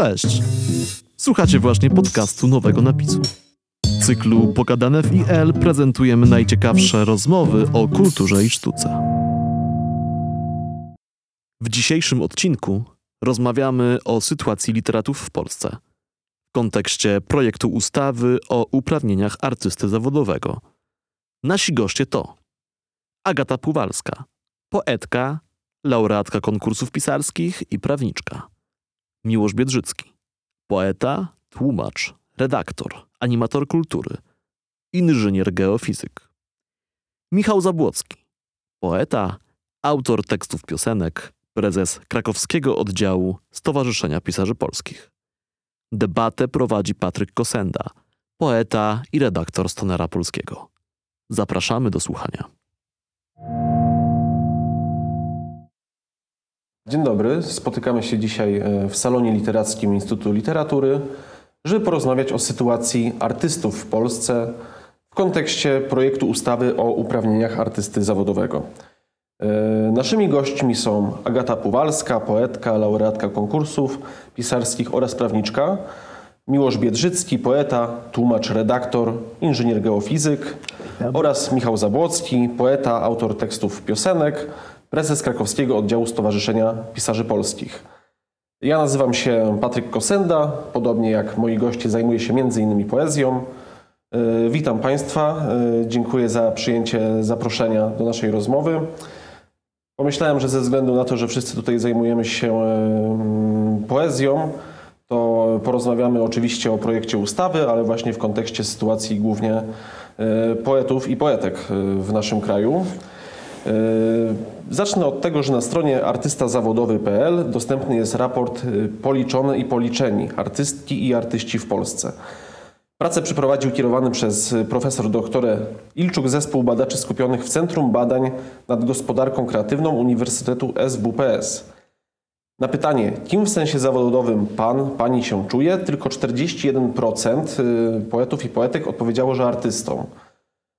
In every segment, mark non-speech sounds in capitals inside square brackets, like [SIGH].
Cześć! Słuchacie właśnie podcastu Nowego Napisu. W cyklu Pogadane w IL prezentujemy najciekawsze rozmowy o kulturze i sztuce. W dzisiejszym odcinku rozmawiamy o sytuacji literatów w Polsce w kontekście projektu ustawy o uprawnieniach artysty zawodowego. Nasi goście to Agata Puwalska, poetka, laureatka konkursów pisarskich i prawniczka. Miłosz Biedrzycki, poeta, tłumacz, redaktor, animator kultury, inżynier geofizyk. Michał Zabłocki, poeta, autor tekstów piosenek, prezes krakowskiego oddziału Stowarzyszenia Pisarzy Polskich. Debatę prowadzi Patryk Kosenda, poeta i redaktor Stonera Polskiego. Zapraszamy do słuchania. Dzień dobry. Spotykamy się dzisiaj e, w salonie literackim Instytutu Literatury, żeby porozmawiać o sytuacji artystów w Polsce w kontekście projektu ustawy o uprawnieniach artysty zawodowego. E, naszymi gośćmi są Agata Puwalska, poetka, laureatka konkursów pisarskich oraz prawniczka, Miłosz Biedrzycki, poeta, tłumacz, redaktor, inżynier geofizyk oraz Michał Zabłocki, poeta, autor tekstów piosenek, prezes krakowskiego oddziału Stowarzyszenia Pisarzy Polskich. Ja nazywam się Patryk Kosenda, podobnie jak moi goście zajmuję się m.in. poezją. E, Witam Państwa, e, dziękuję za przyjęcie zaproszenia do naszej rozmowy. Pomyślałem, że ze względu na to, że wszyscy tutaj zajmujemy się e, poezją, to porozmawiamy oczywiście o projekcie ustawy, ale właśnie w kontekście sytuacji głównie poetów i poetek w naszym kraju. Zacznę od tego, że na stronie artystazawodowy.pl dostępny jest raport Policzone i Policzeni artystki i artyści w Polsce. Pracę przeprowadził kierowany przez profesor doktorę Ilczuk zespół badaczy skupionych w Centrum Badań nad Gospodarką Kreatywną Uniwersytetu SWPS. Na pytanie, kim w sensie zawodowym pan, pani się czuje, tylko 41% poetów i poetek odpowiedziało, że artystą.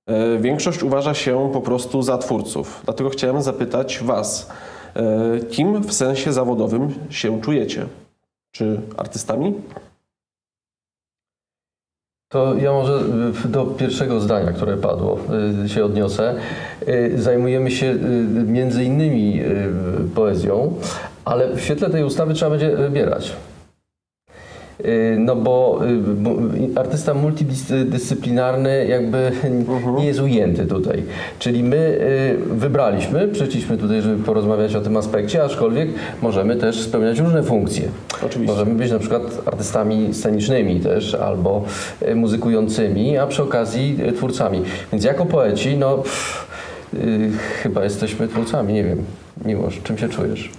E, Większość uważa się po prostu za twórców. Dlatego chciałem zapytać Was, e, kim w sensie zawodowym się czujecie? Czy artystami? To ja może y, do pierwszego zdania, które padło, się odniosę. Zajmujemy się między innymi poezją, ale w świetle tej ustawy trzeba będzie wybierać. No bo artysta multidyscyplinarny jakby nie jest ujęty tutaj. Czyli my wybraliśmy, przyszliśmy tutaj, żeby porozmawiać o tym aspekcie, aczkolwiek możemy też spełniać różne funkcje. Oczywiście. Możemy być na przykład artystami scenicznymi też, albo muzykującymi, a przy okazji twórcami. Więc jako poeci, no pff, chyba jesteśmy twórcami, nie wiem. Miłosz, czym się czujesz?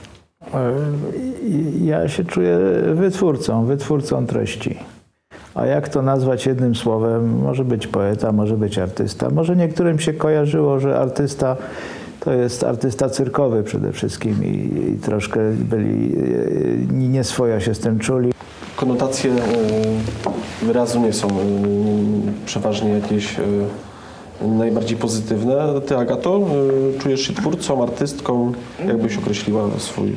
Ja się czuję wytwórcą, wytwórcą treści. A jak to nazwać jednym słowem? Może być poeta, może być artysta. Może niektórym się kojarzyło, że artysta to jest artysta cyrkowy przede wszystkim i, i troszkę byli nieswojo się z tym czuli. Konotacje e, wyrazu nie są e, przeważnie jakieś e, najbardziej pozytywne. Ty, Agato, czujesz się twórcą, artystką? Jak byś określiła swój,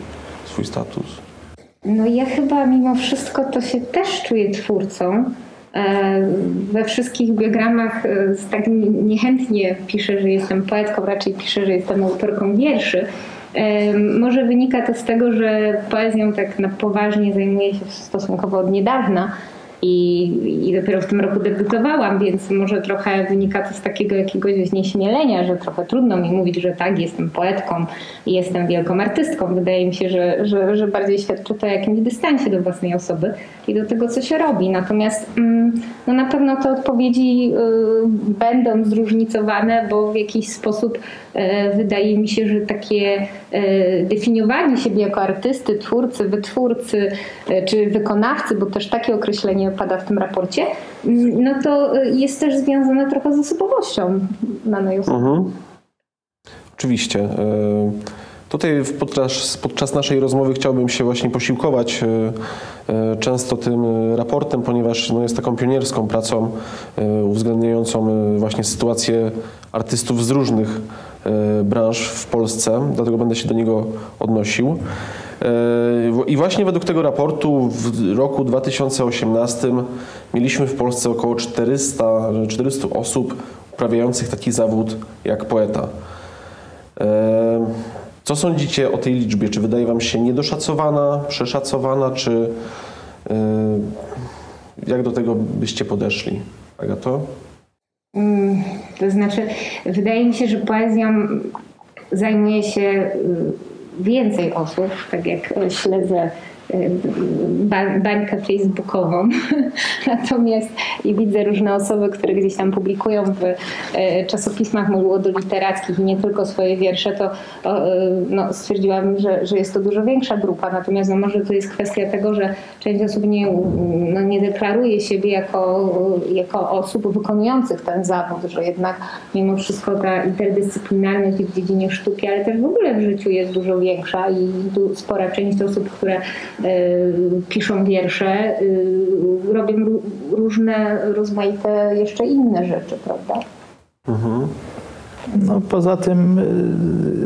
swój status? No ja chyba mimo wszystko to się też czuję twórcą. E, We wszystkich biogramach e, tak niechętnie piszę, że jestem poetką, raczej piszę, że jestem autorką wierszy. E, Może wynika to z tego, że poezją tak na poważnie zajmuję się stosunkowo od niedawna i, i dopiero w tym roku debiutowałam, więc może trochę wynika to z takiego jakiegoś znieśmielenia, że trochę trudno mi mówić, że tak, jestem poetką i jestem wielką artystką. Wydaje mi się, że, że, że bardziej świadczy to o jakimś dystansie do własnej osoby i do tego, co się robi. Natomiast mm, no na pewno te odpowiedzi y, będą zróżnicowane, bo w jakiś sposób y, wydaje mi się, że takie y, definiowanie siebie jako artysty, twórcy, wytwórcy czy wykonawcy, bo też takie określenie pada w tym raporcie, mm, no to y, jest też związane trochę z osobowością danej osoby. Mhm. Oczywiście. E, Tutaj podczas, podczas naszej rozmowy chciałbym się właśnie posiłkować e, e, często tym raportem, ponieważ no, jest taką pionierską pracą uwzględniającą właśnie sytuację artystów z różnych branż w Polsce, dlatego będę się do niego odnosił. I właśnie według tego raportu w roku 2018 mieliśmy w Polsce około 400, 400 osób uprawiających taki zawód jak poeta. Co sądzicie o tej liczbie? Czy wydaje Wam się niedoszacowana, przeszacowana, czy jak do tego byście podeszli? Agato? Mm, to znaczy, wydaje mi się, że poezją zajmuje się y, więcej osób, tak jak śledzę bańkę facebookową. [LAUGHS] Natomiast i widzę różne osoby, które gdzieś tam publikują w e, czasopismach młodoliterackich i nie tylko swoje wiersze, to e, no, stwierdziłam, że, że jest to dużo większa grupa. Natomiast no, może to jest kwestia tego, że część osób nie, no, nie deklaruje siebie jako, jako osób wykonujących ten zawód, że jednak mimo wszystko ta interdyscyplinarność w dziedzinie sztuki, ale też w ogóle w życiu jest dużo większa i spora część osób, które Y, piszą wiersze, y, robią różne rozmaite jeszcze inne rzeczy, prawda? Mhm. No, poza tym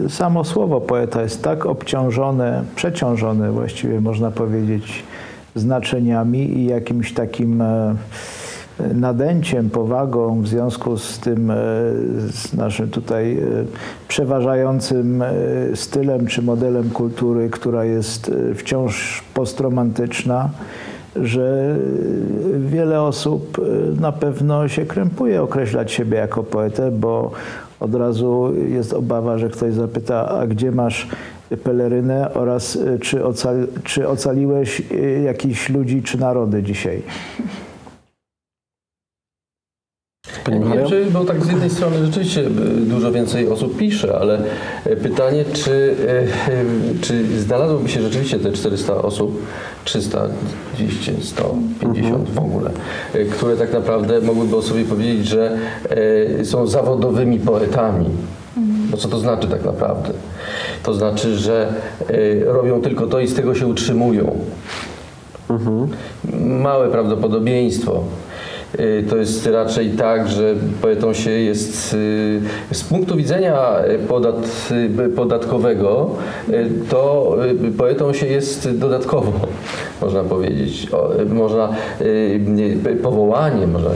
y, samo słowo poeta jest tak obciążone, przeciążone właściwie można powiedzieć znaczeniami i jakimś takim e, nadęciem, powagą w związku z tym, e, z naszym tutaj e, przeważającym e, stylem czy modelem kultury, która jest wciąż postromantyczna, że wiele osób na pewno się krępuje określać siebie jako poetę, bo od razu jest obawa, że ktoś zapyta, a gdzie masz pelerynę oraz czy, ocali, czy ocaliłeś jakichś ludzi czy narody dzisiaj. Panie nie wiem, czy, bo tak z jednej strony rzeczywiście e, dużo więcej osób pisze, ale e, pytanie, czy, e, czy znalazłoby się rzeczywiście te 400 osób, 300, 200, 150 mhm. w ogóle, które tak naprawdę mogłyby o sobie powiedzieć, że są zawodowymi poetami. No co to znaczy tak naprawdę? To znaczy, że robią tylko to i z tego się utrzymują. Mhm. Małe prawdopodobieństwo to jest raczej tak, że poetą się jest y, z punktu widzenia podat, y, podatkowego, to poetą się jest dodatkowo, [LAUGHS] można powiedzieć. Można powołanie, można,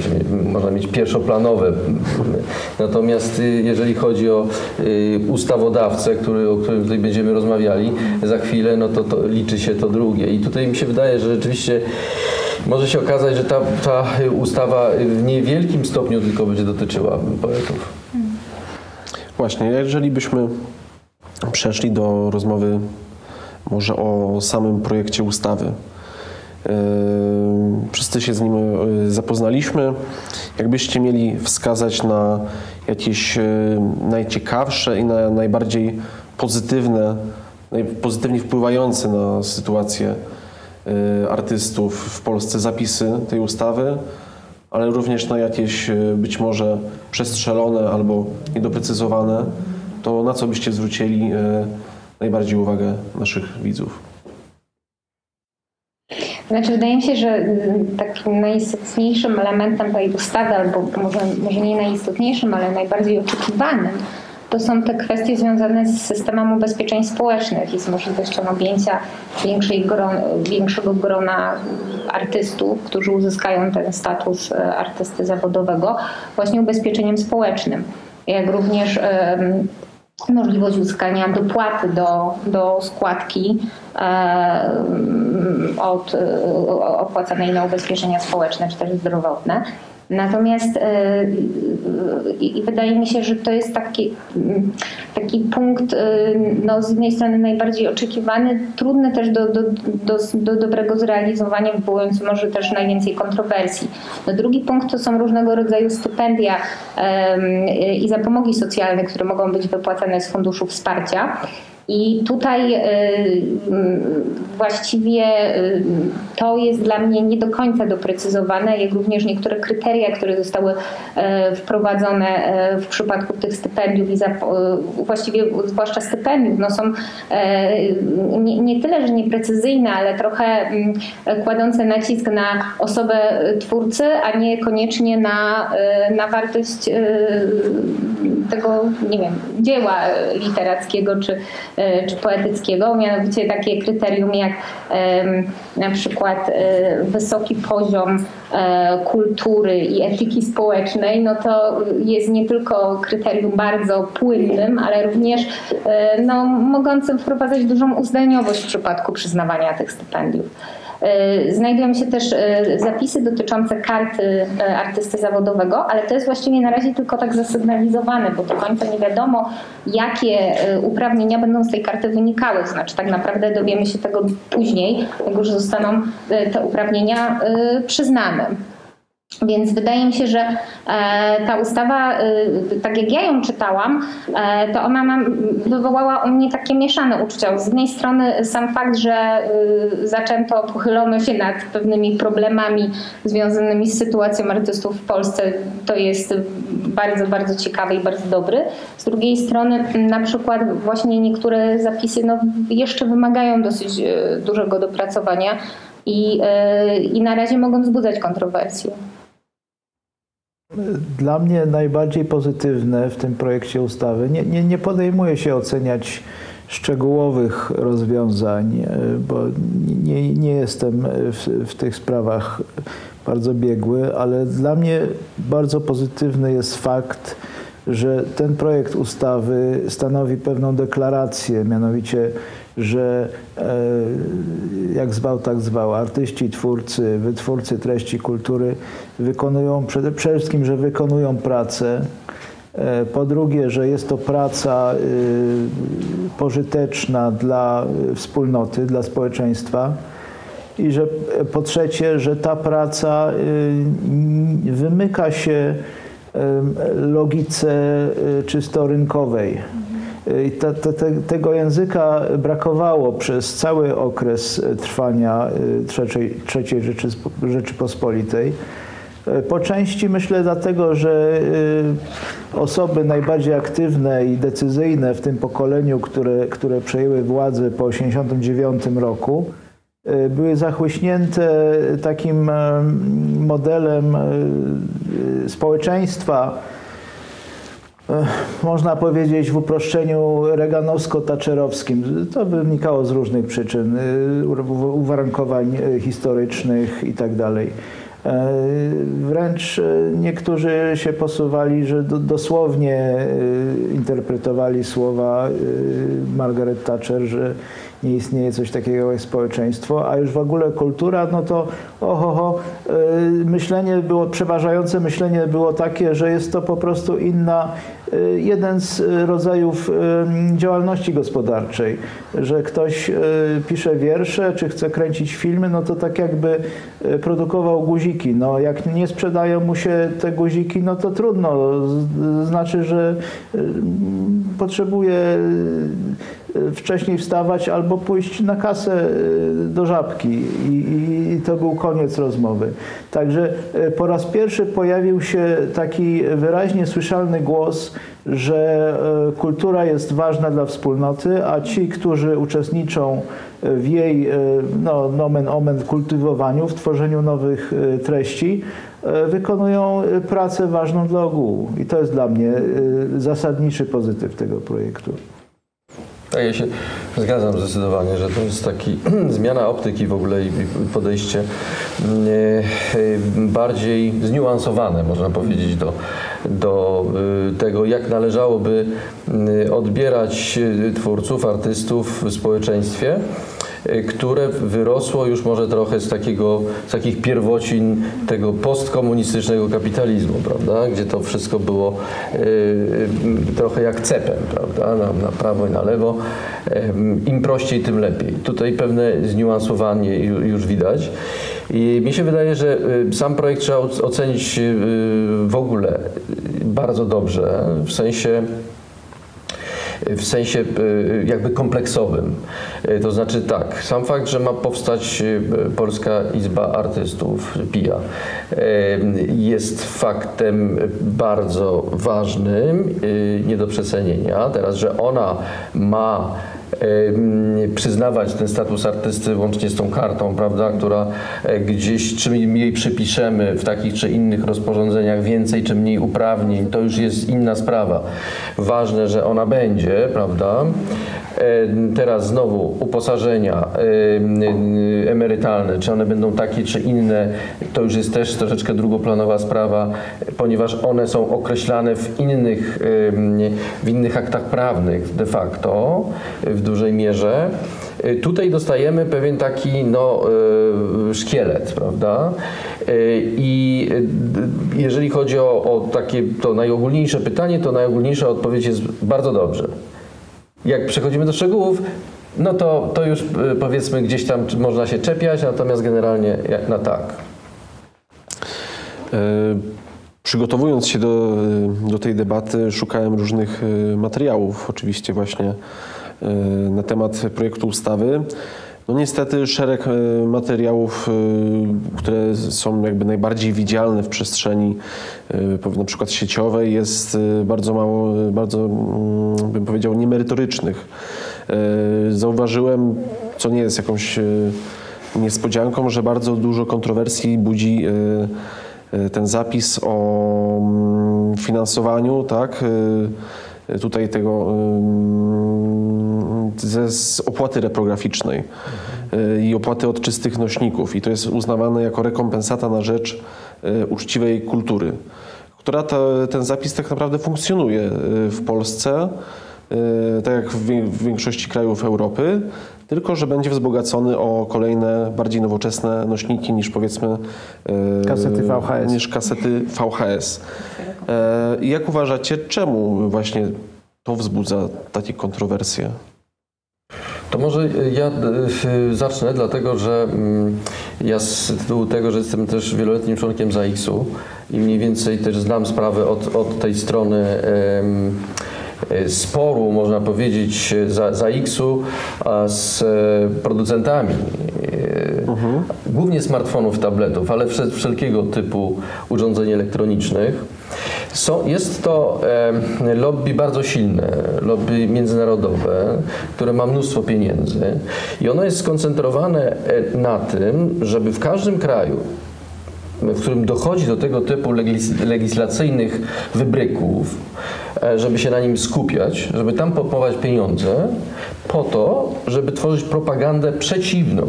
można mieć pierwszoplanowe. Natomiast jeżeli chodzi o ustawodawcę, który, o którym tutaj będziemy rozmawiali za chwilę, no to, to liczy się to drugie. I tutaj mi się wydaje, że rzeczywiście może się okazać, że ta, ta ustawa w niewielkim stopniu tylko będzie dotyczyła poetów. Właśnie, jeżeli byśmy przeszli do rozmowy może o samym projekcie ustawy. Yy, wszyscy się z nim yy, zapoznaliśmy. Jakbyście mieli wskazać na jakieś yy, najciekawsze i na najbardziej pozytywne, pozytywnie wpływające na sytuację artystów w Polsce zapisy tej ustawy, ale również na jakieś y, być może przestrzelone albo niedoprecyzowane, to na co byście zwrócili y, najbardziej uwagę naszych widzów? Znaczy, wydaje mi się, że takim najistotniejszym elementem tej ustawy, albo może, może nie najistotniejszym, ale najbardziej oczekiwanym, to są te kwestie związane z systemem ubezpieczeń społecznych i z możliwością objęcia gron, większego grona artystów, którzy uzyskają ten status e, artysty zawodowego, właśnie ubezpieczeniem społecznym. Jak również możliwość uzyskania dopłaty do, do składki od opłacanej na ubezpieczenia społeczne czy też zdrowotne. Natomiast e, i wydaje mi się, że to jest taki, taki punkt e, no, z jednej strony najbardziej oczekiwany, trudny też do, do, do, do dobrego zrealizowania, wywołujący może też najwięcej kontrowersji. No, drugi punkt to są różnego rodzaju stypendia i zapomogi socjalne, które mogą być wypłacane z funduszu wsparcia. I tutaj y, właściwie y, to jest dla mnie nie do końca doprecyzowane, jak również niektóre kryteria, które zostały y, wprowadzone w przypadku tych stypendiów i właściwie zwłaszcza stypendiów, no są nie, nie tyle, że nieprecyzyjne, ale trochę mm, kładące nacisk na osobę twórcy, a nie koniecznie na, na wartość tego, nie wiem, dzieła literackiego czy czy poetyckiego, mianowicie takie kryterium jak na przykład e, wysoki poziom e, kultury i etyki społecznej, no to jest nie tylko kryterium bardzo płynnym, ale również e, no, mogącym wprowadzać dużą uznaniowość w przypadku przyznawania tych stypendiów. E, Znajdują się też e, zapisy dotyczące karty e, artysty zawodowego, ale to jest właściwie na razie tylko tak zasygnalizowane, bo do końca nie wiadomo, jakie uprawnienia będą z tej karty wynikały. Znaczy, tak naprawdę dowiemy się tego później, jak już zostaną te uprawnienia przyznane. Więc wydaje mi się, że e, ta ustawa, e, tak jak ja ją czytałam, e, to ona wywołała u mnie takie mieszane uczucia. Z jednej strony sam fakt, że zaczęto, pochylono się nad pewnymi problemami związanymi z sytuacją artystów w Polsce, to jest bardzo, bardzo ciekawy i bardzo dobry. Z drugiej strony na przykład właśnie niektóre zapisy no, jeszcze wymagają dosyć dużego dopracowania i, i na razie mogą wzbudzać kontrowersje. Dla mnie najbardziej pozytywne w tym projekcie ustawy, nie, nie, nie podejmuję się oceniać szczegółowych rozwiązań, e, bo nie, nie jestem w, w tych sprawach bardzo biegły, ale dla mnie bardzo pozytywny jest fakt, że ten projekt ustawy stanowi pewną deklarację, mianowicie, że e, jak zwał, tak zwał, artyści, twórcy, wytwórcy treści kultury wykonują przede wszystkim, że wykonują pracę. E, Po drugie, że jest to praca y, pożyteczna dla wspólnoty, dla społeczeństwa. I że e, po trzecie, że ta praca wymyka się logice czysto rynkowej. Te, te, te, tego języka brakowało przez cały okres y, trwania y, III, III Rzeczyspo- Rzeczypospolitej. Y, Po części myślę dlatego, że osoby najbardziej aktywne i decyzyjne w tym pokoleniu, które, które przejęły władzę po 1989 roku, były zachłyśnięte takim em, modelem społeczeństwa, można powiedzieć w uproszczeniu reganowsko-taczelowskim. To wynikało z różnych przyczyn, y, uwarunkowań y, historycznych i tak. E, Wręcz y, niektórzy się posuwali, że do, dosłownie y, interpretowali słowa y, Margaret Thatcher, że nie istnieje coś takiego jak społeczeństwo, a już w ogóle kultura, no to oho, ho, y, myślenie było, przeważające myślenie było takie, że jest to po prostu inna, y, jeden z rodzajów y, działalności gospodarczej, że ktoś pisze wiersze, czy chce kręcić filmy, no to tak jakby produkował guziki. No jak nie sprzedają mu się te guziki, no to trudno. Znaczy, że potrzebuje wcześniej wstawać albo pójść na kasę y, do żabki i, i, to był koniec rozmowy. Także y, po raz pierwszy pojawił się taki wyraźnie słyszalny głos, że y, kultura jest ważna dla wspólnoty, a ci, którzy uczestniczą w jej y, no, nomen omen kultywowaniu, w tworzeniu nowych y, treści, y, wykonują y, pracę ważną dla ogółu. I to jest dla mnie y, zasadniczy pozytyw tego projektu. Tak, ja się zgadzam zdecydowanie, że to jest taki [CLEARS THROAT] zmiana optyki w ogóle i podejście mm, e, bardziej zniuansowane, można powiedzieć, do, do y, tego, jak należałoby y, odbierać y, twórców, artystów w społeczeństwie które wyrosło już może trochę z, takiego, z takich pierwocin tego postkomunistycznego kapitalizmu, prawda? Gdzie to wszystko było y, y, trochę jak cepem, prawda? Na, na prawo i na lewo. Im prościej, tym lepiej. Tutaj pewne zniuansowanie ju- już widać. I mi się wydaje, że y, sam projekt trzeba oc- ocenić y, w ogóle y, bardzo dobrze, w sensie w sensie y, jakby kompleksowym. Y, To znaczy tak, sam fakt, że ma powstać y, Polska Izba Artystów, PIA, jest faktem bardzo ważnym, nie do przecenienia. Teraz, że ona ma przyznawać ten status artysty łącznie z tą kartą, prawda, która e, gdzieś, czym jej przypiszemy w takich czy innych rozporządzeniach więcej czy mniej uprawnień, to już jest inna sprawa. Ważne, że ona będzie, prawda, teraz znowu uposażenia e, emerytalne, czy one będą takie, czy inne, to już jest też troszeczkę drugoplanowa sprawa, ponieważ one są określane w innych, w innych aktach prawnych de facto w dużej mierze. E, tutaj dostajemy pewien taki no, e, szkielet, prawda? E, I jeżeli chodzi o, o takie to najogólniejsze pytanie, to najogólniejsza odpowiedź jest bardzo dobrze. Jak przechodzimy do szczegółów, no to, to już powiedzmy gdzieś tam można się czepiać, natomiast generalnie na tak. Przygotowując się do, do tej debaty, szukałem różnych materiałów, oczywiście właśnie na temat projektu ustawy. No niestety szereg e, materiałów, e, które są jakby najbardziej widzialne w przestrzeni e, na przykład sieciowej jest bardzo mało, bardzo mm, bym powiedział niemerytorycznych. Zauważyłem, co nie jest jakąś niespodzianką, że bardzo dużo kontrowersji budzi ten zapis o mm, finansowaniu, tak, tutaj tego ze, z opłaty reprograficznej mhm. i opłaty od czystych nośników. I to jest uznawane jako rekompensata na rzecz e, uczciwej kultury, która ten zapis tak naprawdę funkcjonuje e, w Polsce, tak jak w większości krajów Europy, tylko że będzie wzbogacony o kolejne, bardziej nowoczesne nośniki niż powiedzmy kasety VHS. Niż kasety VHS. Jak uważacie, czemu właśnie to wzbudza takie kontrowersje? To może ja e, zacznę, dlatego że mm, ja z tytułu tego, że jestem też wieloletnim członkiem ZAX-u i mniej więcej też znam sprawę od, od tej strony e, sporu, można powiedzieć, ZAX-u z e, producentami. Mhm. Głównie smartfonów, tabletów, ale wszelkiego typu urządzeń elektronicznych. Są, jest to e, lobby bardzo silne, lobby międzynarodowe, które ma mnóstwo pieniędzy i ono jest skoncentrowane e, na tym, żeby w każdym kraju w którym dochodzi do tego typu legis legislacyjnych wybryków, żeby się na nim skupiać, żeby tam pompować pieniądze, po to, żeby tworzyć propagandę przeciwną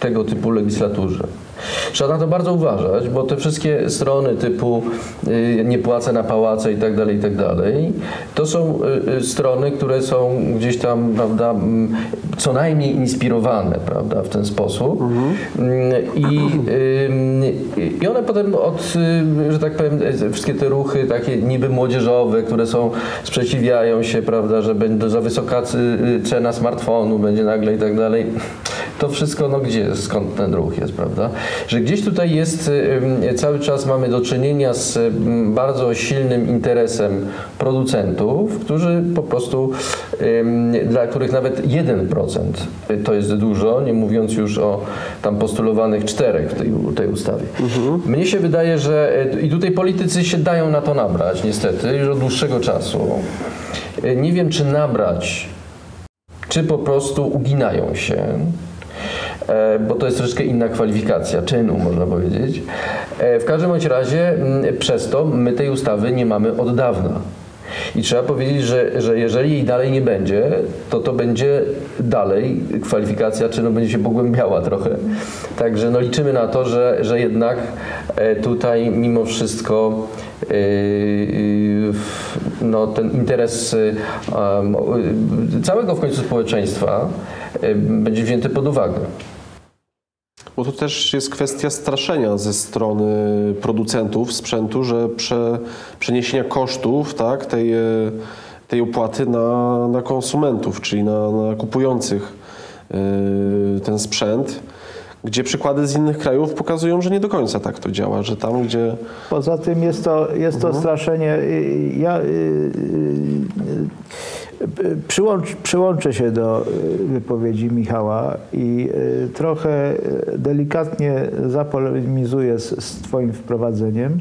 tego typu legislaturze. Trzeba na to bardzo uważać, bo te wszystkie strony typu y, nie płacę na pałace i tak dalej, i tak dalej, to są y, y, strony, które są gdzieś tam, prawda, co najmniej inspirowane, prawda, w ten sposób. Mhm. I, I one potem od, że tak powiem, wszystkie te ruchy takie niby młodzieżowe, które są, sprzeciwiają się, prawda, że będzie za wysoka cena smartfonu, będzie nagle i tak dalej. To wszystko, no gdzie, skąd ten ruch jest, prawda? Że gdzieś tutaj jest, cały czas mamy do czynienia z bardzo silnym interesem producentów, którzy po prostu, dla których nawet 1% to jest dużo, nie mówiąc już o tam postulowanych czterech w tej, tej ustawie. Mhm. Mnie się wydaje, że i tutaj politycy się dają na to nabrać, niestety, już od dłuższego czasu. Nie wiem, czy nabrać, czy po prostu uginają się. E, bo to jest troszeczkę inna kwalifikacja czynu, można powiedzieć. E, w każdym bądź razie przez to my tej ustawy nie mamy od dawna. I trzeba powiedzieć, że, że jeżeli jej dalej nie będzie, to to będzie dalej kwalifikacja czynu będzie się pogłębiała trochę. Także no liczymy na to, że, że jednak e, tutaj mimo wszystko no, ten interes całego w końcu społeczeństwa będzie wzięty pod uwagę. Bo to też jest kwestia straszenia ze strony producentów sprzętu, że prze, przeniesienia kosztów tak, tej, e, tej opłaty na, na konsumentów, czyli na, na kupujących yy, ten sprzęt gdzie przykłady z innych krajów pokazują, że nie do końca tak to działa, że tam, gdzie... Poza tym jest to, jest to mhm. straszenie... Ja, Przyłącz, przyłączę się do y, wypowiedzi Michała i y, trochę delikatnie zapolemizuję z, z Twoim wprowadzeniem.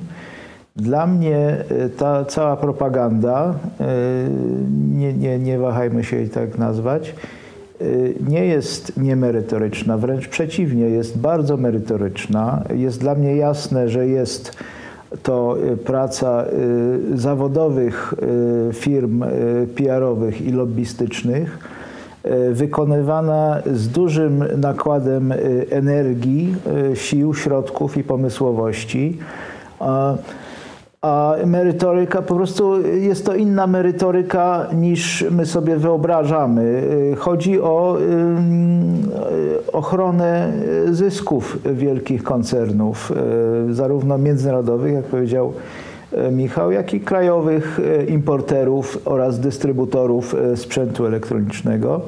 Dla mnie ta cała propaganda, nie, nie, nie wahajmy się jej tak nazwać, nie jest niemerytoryczna, wręcz przeciwnie, jest bardzo merytoryczna. Jest dla mnie jasne, że jest to y, praca y, zawodowych y, firm PR-owych i lobbystycznych, wykonywana z dużym nakładem energii, sił, środków i pomysłowości. A- merytoryka po prostu jest to inna merytoryka niż my sobie wyobrażamy. Chodzi o ym, ochronę zysków wielkich koncernów, y, zarówno międzynarodowych, jak powiedział y, Michał, jak i krajowych y, importerów oraz dystrybutorów y, sprzętu elektronicznego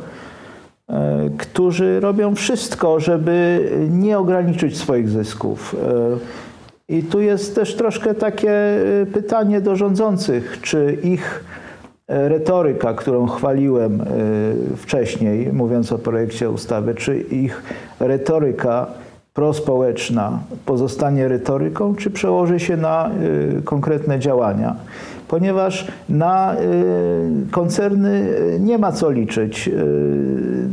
którzy robią wszystko, żeby nie ograniczyć swoich zysków. I tu jest też troszkę takie e, pytanie do rządzących, czy ich e, retoryka, którą chwaliłem e, wcześniej, mówiąc o projekcie ustawy, czy ich retoryka prospołeczna pozostanie retoryką, czy przełoży się na e, konkretne działania. Ponieważ na e, koncerny nie ma co liczyć.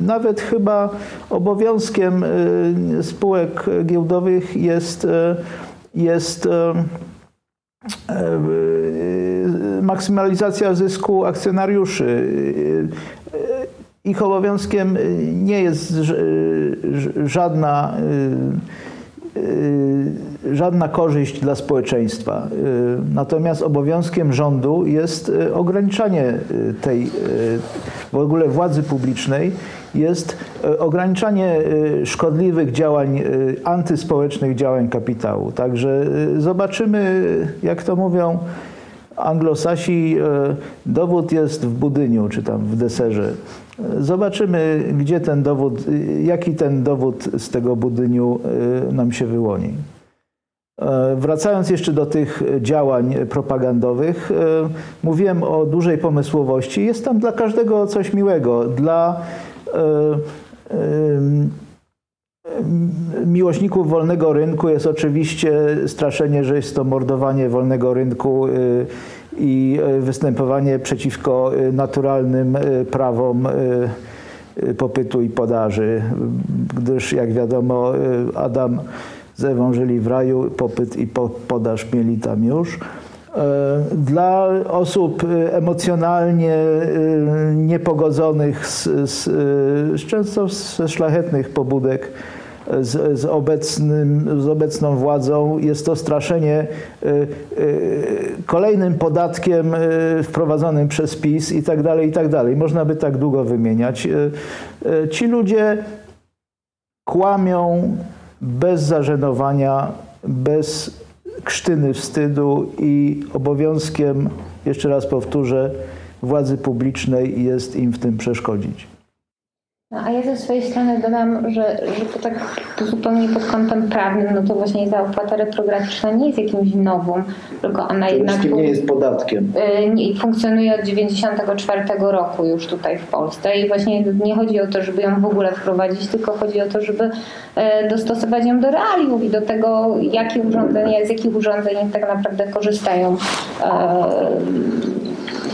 Nawet chyba obowiązkiem spółek giełdowych jest, e, jest e, maksymalizacja zysku akcjonariuszy. E, e, Ich obowiązkiem nie jest żadna, żadna korzyść dla społeczeństwa. E, Natomiast obowiązkiem rządu jest e, ograniczanie tej w ogóle władzy publicznej jest ograniczanie szkodliwych działań, antyspołecznych działań kapitału. Także zobaczymy, jak to mówią anglosasi, dowód jest w budyniu, czy tam w deserze. Zobaczymy, gdzie ten dowód, jaki ten dowód z tego budyniu e, nam się wyłoni. E, Wracając jeszcze do tych działań propagandowych, e, mówiłem o dużej pomysłowości. Jest tam dla każdego coś miłego. Dla e, miłośników wolnego rynku jest oczywiście straszenie, że jest to mordowanie wolnego rynku y, i y, występowanie przeciwko y, naturalnym y, prawom popytu i podaży, gdyż jak wiadomo Adam z żyli w raju, popyt i po- podaż mieli tam już. E, Dla osób emocjonalnie niepogodzonych z, z, z często ze szlachetnych pobudek z, z, obecnym, z obecną władzą jest to straszenie y, y, kolejnym podatkiem y, wprowadzonym przez PiS i tak dalej, i tak dalej. Można by tak długo wymieniać. Ci ludzie kłamią bez zażenowania, bez krztyny wstydu i obowiązkiem, jeszcze raz powtórzę, władzy publicznej jest im w tym przeszkodzić. No, a ja ze swojej strony dodam, że, że to tak zupełnie pod kątem prawnym, no to właśnie ta opłata reprograficzna nie jest jakimś nowum, tylko ona jednak nie jest podatkiem. y, nie- funkcjonuje od 1994 roku już tutaj w Polsce i właśnie nie chodzi o to, żeby ją w ogóle wprowadzić, tylko chodzi o to, żeby e, dostosować ją do realiów i do tego, jakie urządzenia, z jakich urządzeń tak naprawdę korzystają e,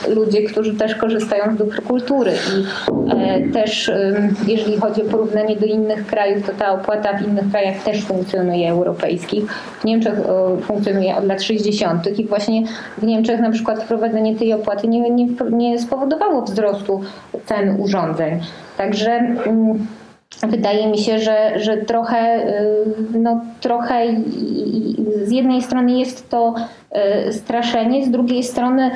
ludzie, którzy też korzystają z dóbr kultury i e, też jeżeli chodzi o porównanie do innych krajów, to ta opłata w innych krajach też funkcjonuje europejskich. W Niemczech funkcjonuje od lat 60. i właśnie w Niemczech na przykład wprowadzenie tej opłaty nie, nie, nie spowodowało wzrostu cen urządzeń. Także Wydaje mi się, że, że trochę, y, no, trochę z jednej strony jest to straszenie, z drugiej strony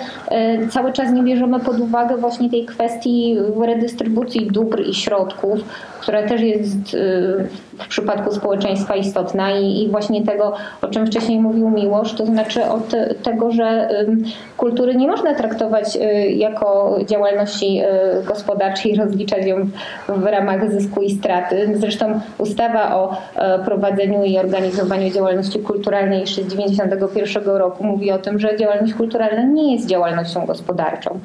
y, cały czas nie bierzemy pod uwagę właśnie tej kwestii redystrybucji dóbr i środków, która też jest y, w przypadku społeczeństwa istotna i, właśnie tego, o czym wcześniej mówił Miłosz, to znaczy od tego, że kultury nie można traktować jako działalności gospodarczej, [LAUGHS] rozliczać ją w ramach zysku i straty. Zresztą ustawa o e, prowadzeniu i organizowaniu działalności kulturalnej jeszcze z 1991 roku mówi o tym, że działalność kulturalna nie jest działalnością gospodarczą.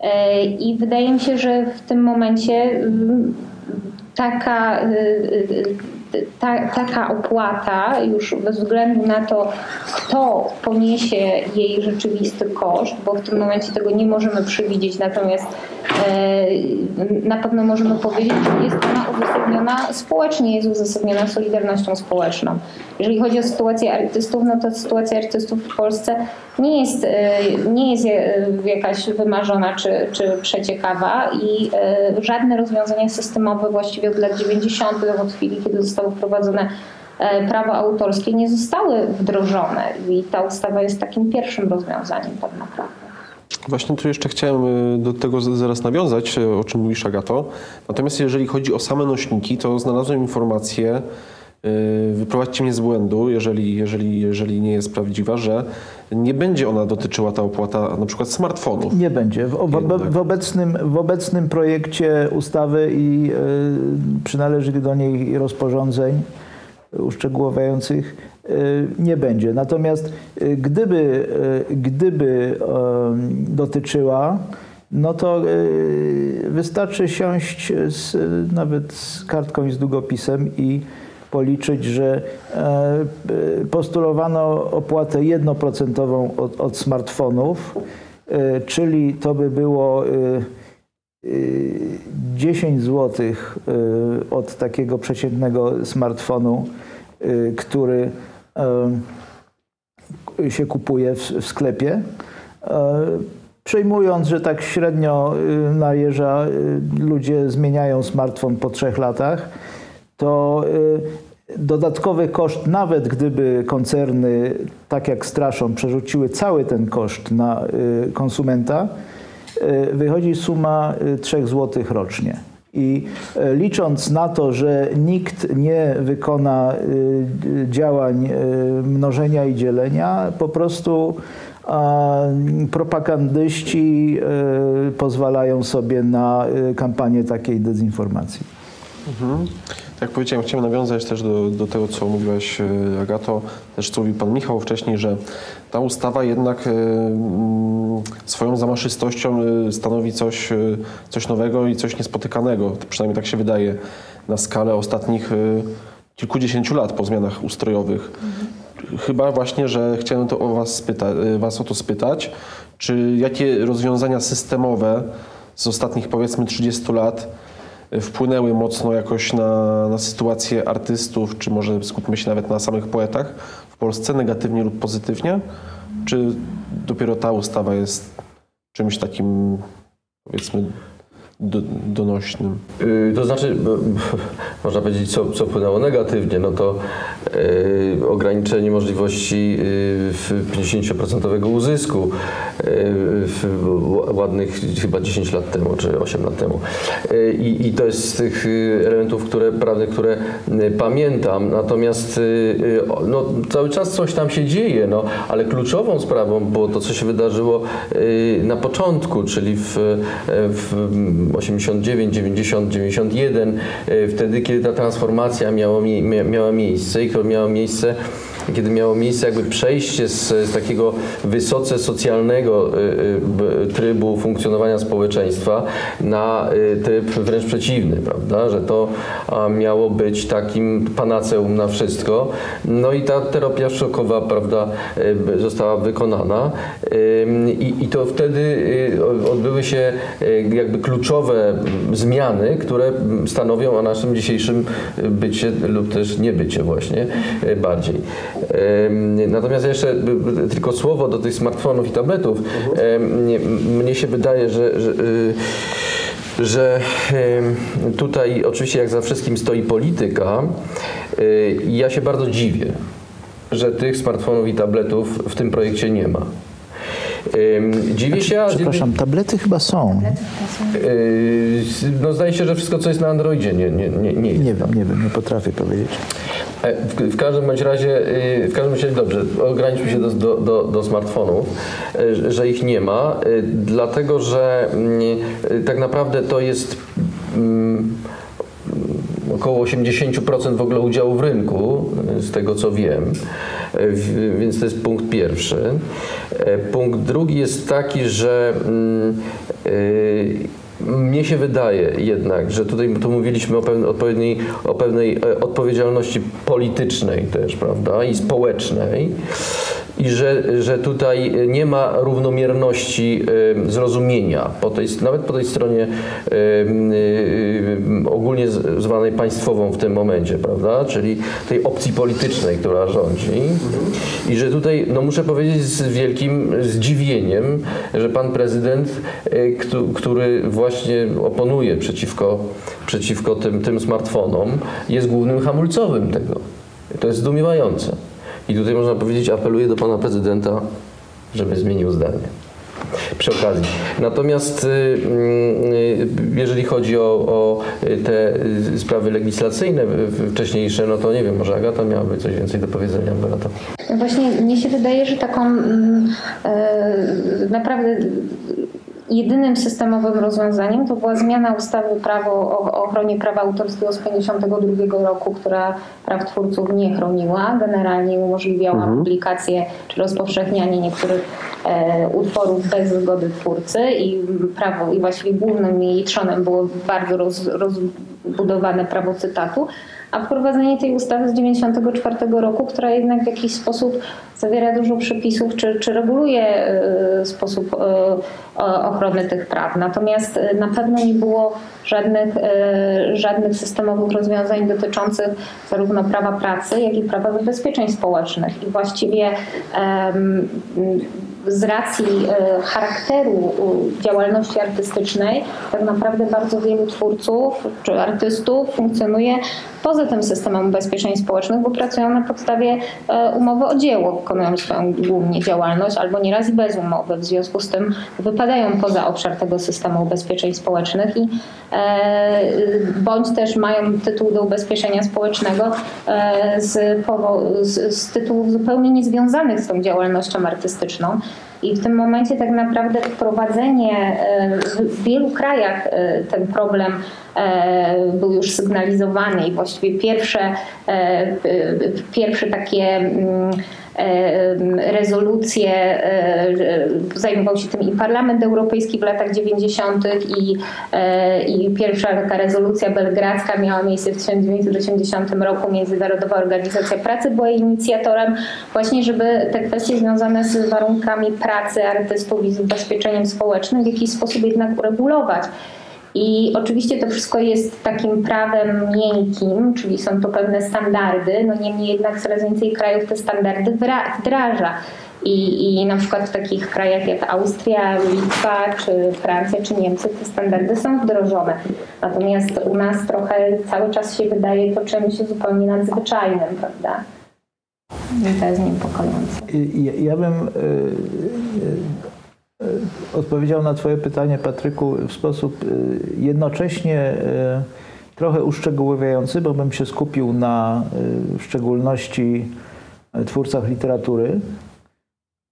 E, I wydaje mi się, że w tym momencie mm, taka, y, y, ta, taka opłata już bez względu na to, kto poniesie jej rzeczywisty koszt, bo w tym momencie tego nie możemy przewidzieć, natomiast e, na pewno możemy powiedzieć, że jest ona uzasadniona społecznie, jest uzasadniona solidarnością społeczną. Jeżeli chodzi o sytuację artystów, no to sytuacja artystów w Polsce nie jest, y, nie jest y, jakaś wymarzona czy, czy przeciekawa i y, żadne rozwiązania systemowe właściwie od lat 90. od chwili, kiedy zostało wprowadzone e, prawo autorskie, nie zostały wdrożone i ta ustawa jest takim pierwszym rozwiązaniem tak naprawdę. Właśnie tu jeszcze chciałem do tego zaraz nawiązać, o czym mówisz Agato. Natomiast jeżeli chodzi o same nośniki, to znalazłem informację, wyprowadźcie mnie z błędu, jeżeli, jeżeli, jeżeli nie jest prawdziwa, że nie będzie ona dotyczyła ta opłata na przykład smartfonów. Nie będzie. W, w, w, obecnym, w obecnym projekcie ustawy i y, przynależnych do niej rozporządzeń uszczegóławiających y, nie będzie. Natomiast y, gdyby, y, gdyby dotyczyła, no to y, wystarczy siąść z, nawet z kartką i z długopisem i policzyć, że e, y, postulowano opłatę jednoprocentową od, od smartfonów, y, czyli to by było y, y, 10 zł od takiego przeciętnego smartfonu, który się kupuje w, sklepie. E, Przejmując, że tak średnio na jeża ludzie zmieniają smartfon po trzech latach, to y, dodatkowy koszt, nawet gdyby koncerny, tak jak straszą, przerzuciły cały ten koszt na y, konsumenta, y, wychodzi suma y, 3 zł rocznie. I licząc na to, że nikt nie wykona działań mnożenia i dzielenia, po prostu propagandyści pozwalają sobie na kampanię takiej dezinformacji. Mhm. Tak jak powiedziałem, chciałem nawiązać też do, do tego, co mówiłaś e, Agato, też co mówił Pan Michał wcześniej, że ta ustawa jednak e, mm, swoją zamaszystością e, stanowi coś, coś nowego i coś niespotykanego. Przynajmniej tak się wydaje na skalę ostatnich kilkudziesięciu lat po zmianach ustrojowych. Chyba właśnie, że chciałem to o was, spyta, was o to spytać, czy jakie rozwiązania systemowe z ostatnich powiedzmy 30 lat wpłynęły mocno jakoś na, na sytuację artystów, czy może skupmy się nawet na samych poetach w Polsce, negatywnie lub pozytywnie? Czy dopiero ta ustawa jest czymś takim, powiedzmy, do, donośnym? Yy, To znaczy, [LAUGHS] można powiedzieć, co, co wpłynęło negatywnie, no to yy, ograniczenie możliwości yy, w 50% uzysku ł- ładnych chyba 10 lat temu, czy 8 lat temu. Yy, I, i to jest z tych yy, elementów które, prawnych, które pamiętam, natomiast no, cały czas coś tam się dzieje, no, ale kluczową sprawą było to, co się wydarzyło na początku, czyli w, w 89, 90, 91, y, wtedy, kiedy ta transformacja miała, miała miejsce i to miało miejsce kiedy miało miejsce jakby przejście z, z takiego wysoce socjalnego y, y, trybu funkcjonowania społeczeństwa na y, tryb wręcz przeciwny, prawda, że to miało być takim panaceum na wszystko. No i ta terapia szokowa, prawda, została wykonana i, to wtedy odbyły się jakby kluczowe zmiany, które stanowią o naszym dzisiejszym bycie lub też niebycie właśnie bardziej. Natomiast jeszcze y, y, tylko słowo do tych smartfonów i tabletów. Mnie się wydaje, że, że y, że tutaj oczywiście jak za wszystkim stoi polityka. y, i Ja się bardzo dziwię, że tych smartfonów i tabletów w tym projekcie nie ma. Dziwię się, a z jednej- Przepraszam, tablety chyba są. Yy, no zdaje się, że wszystko, co jest na Androidzie, nie, nie, nie, nie jest. Nie wiem, nie wiem, nie potrafię powiedzieć. E, W, w każdym bądź razie, yy, w każdym razie dobrze, ograniczmy się do, do, do, do smartfonów, yy, że- ich nie ma, yy, dlatego że yy, tak naprawdę to jest mm, około 80% w ogóle udziału w rynku, y, z tego co wiem, Y, więc to jest punkt pierwszy. Y, Punkt drugi jest taki, że mm, y, mnie się wydaje jednak, że tutaj tu mówiliśmy o pewnej, o pewnej e, odpowiedzialności politycznej też, prawda, i społecznej. I że, że tutaj nie ma równomierności zrozumienia, po tej, nawet po tej stronie ogólnie zwanej państwową w tym momencie, prawda? Czyli tej opcji politycznej, która rządzi. I że tutaj, no muszę powiedzieć z wielkim zdziwieniem, że pan prezydent, któ- który właśnie oponuje przeciwko, przeciwko tym, tym smartfonom, jest głównym hamulcowym tego. To jest zdumiewające. I tutaj można powiedzieć, apeluję do pana prezydenta, żeby zmienił zdanie. Przy okazji. Natomiast y, y, jeżeli chodzi o, o te y, sprawy legislacyjne wcześniejsze, no to nie wiem, może Agata miałaby coś więcej do powiedzenia. Beata. No Właśnie mnie się wydaje, że taką mm, e, naprawdę jedynym systemowym rozwiązaniem to była zmiana ustawy prawo o ochronie prawa autorskiego z 1952 roku, która praw twórców nie chroniła. Generalnie umożliwiała publikację czy rozpowszechnianie niektórych e, utworów bez zgody twórcy i prawo i właściwie głównym jej trzonem było bardzo roz, rozbudowane prawo cytatu a wprowadzenie tej ustawy z 1994 roku, która jednak w jakiś sposób zawiera dużo przepisów, czy, czy reguluje e, sposób o- ochrony tych praw. Natomiast e, na pewno nie było żadnych, żadnych systemowych rozwiązań dotyczących zarówno prawa pracy, jak i prawa zabezpieczeń społecznych. I właściwie z racji charakteru działalności artystycznej, tak naprawdę bardzo wielu twórców czy artystów funkcjonuje poza tym systemem ubezpieczeń społecznych, bo pracują na podstawie e, umowy o dzieło, wykonują swoją głównie działalność, albo nieraz i bez umowy. W związku z tym wypadają poza obszar tego systemu ubezpieczeń społecznych i e, bądź też mają tytuł do ubezpieczenia społecznego e, z, z, z tytułów zupełnie niezwiązanych z tą działalnością artystyczną. I w tym momencie tak naprawdę wprowadzenie e, w wielu krajach e, ten problem e, był już sygnalizowany i właściwie pierwsze, pierwsze takie mm, rezolucje, e, zajmował się tym i Parlament Europejski w latach 90. i, e, i pierwsza taka rezolucja belgradzka miała miejsce w 1980 roku. Międzynarodowa Organizacja Pracy była inicjatorem właśnie, żeby te kwestie związane z warunkami pracy artystów i z ubezpieczeniem społecznym w jakiś sposób jednak uregulować. I oczywiście to wszystko jest takim prawem miękkim, czyli są to pewne standardy, no niemniej jednak coraz więcej krajów te standardy wdraża. I, I na przykład w takich krajach jak Austria, Litwa, czy Francja, czy Niemcy te standardy są wdrożone. Natomiast u nas trochę cały czas się wydaje to czymś zupełnie nadzwyczajnym, prawda? I to jest niepokojące. Ja, ja bym e, e, odpowiedział na Twoje pytanie, Patryku, w sposób e, jednocześnie e, trochę uszczegółowiający, bo bym się skupił na e, w szczególności e, twórcach literatury,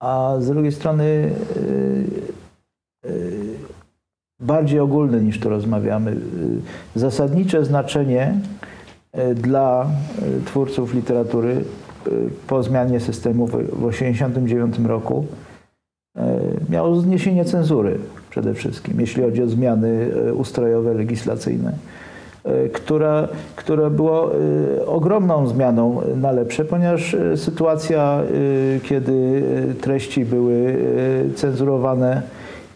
a z drugiej strony e, e, bardziej ogólny niż tu rozmawiamy. E, Zasadnicze znaczenie e, dla e, twórców literatury e, po zmianie systemu w 1989 roku e, miało zniesienie cenzury przede wszystkim, jeśli chodzi o zmiany e, ustrojowe, legislacyjne, e, która, która była ogromną zmianą na lepsze, ponieważ sytuacja, kiedy treści były cenzurowane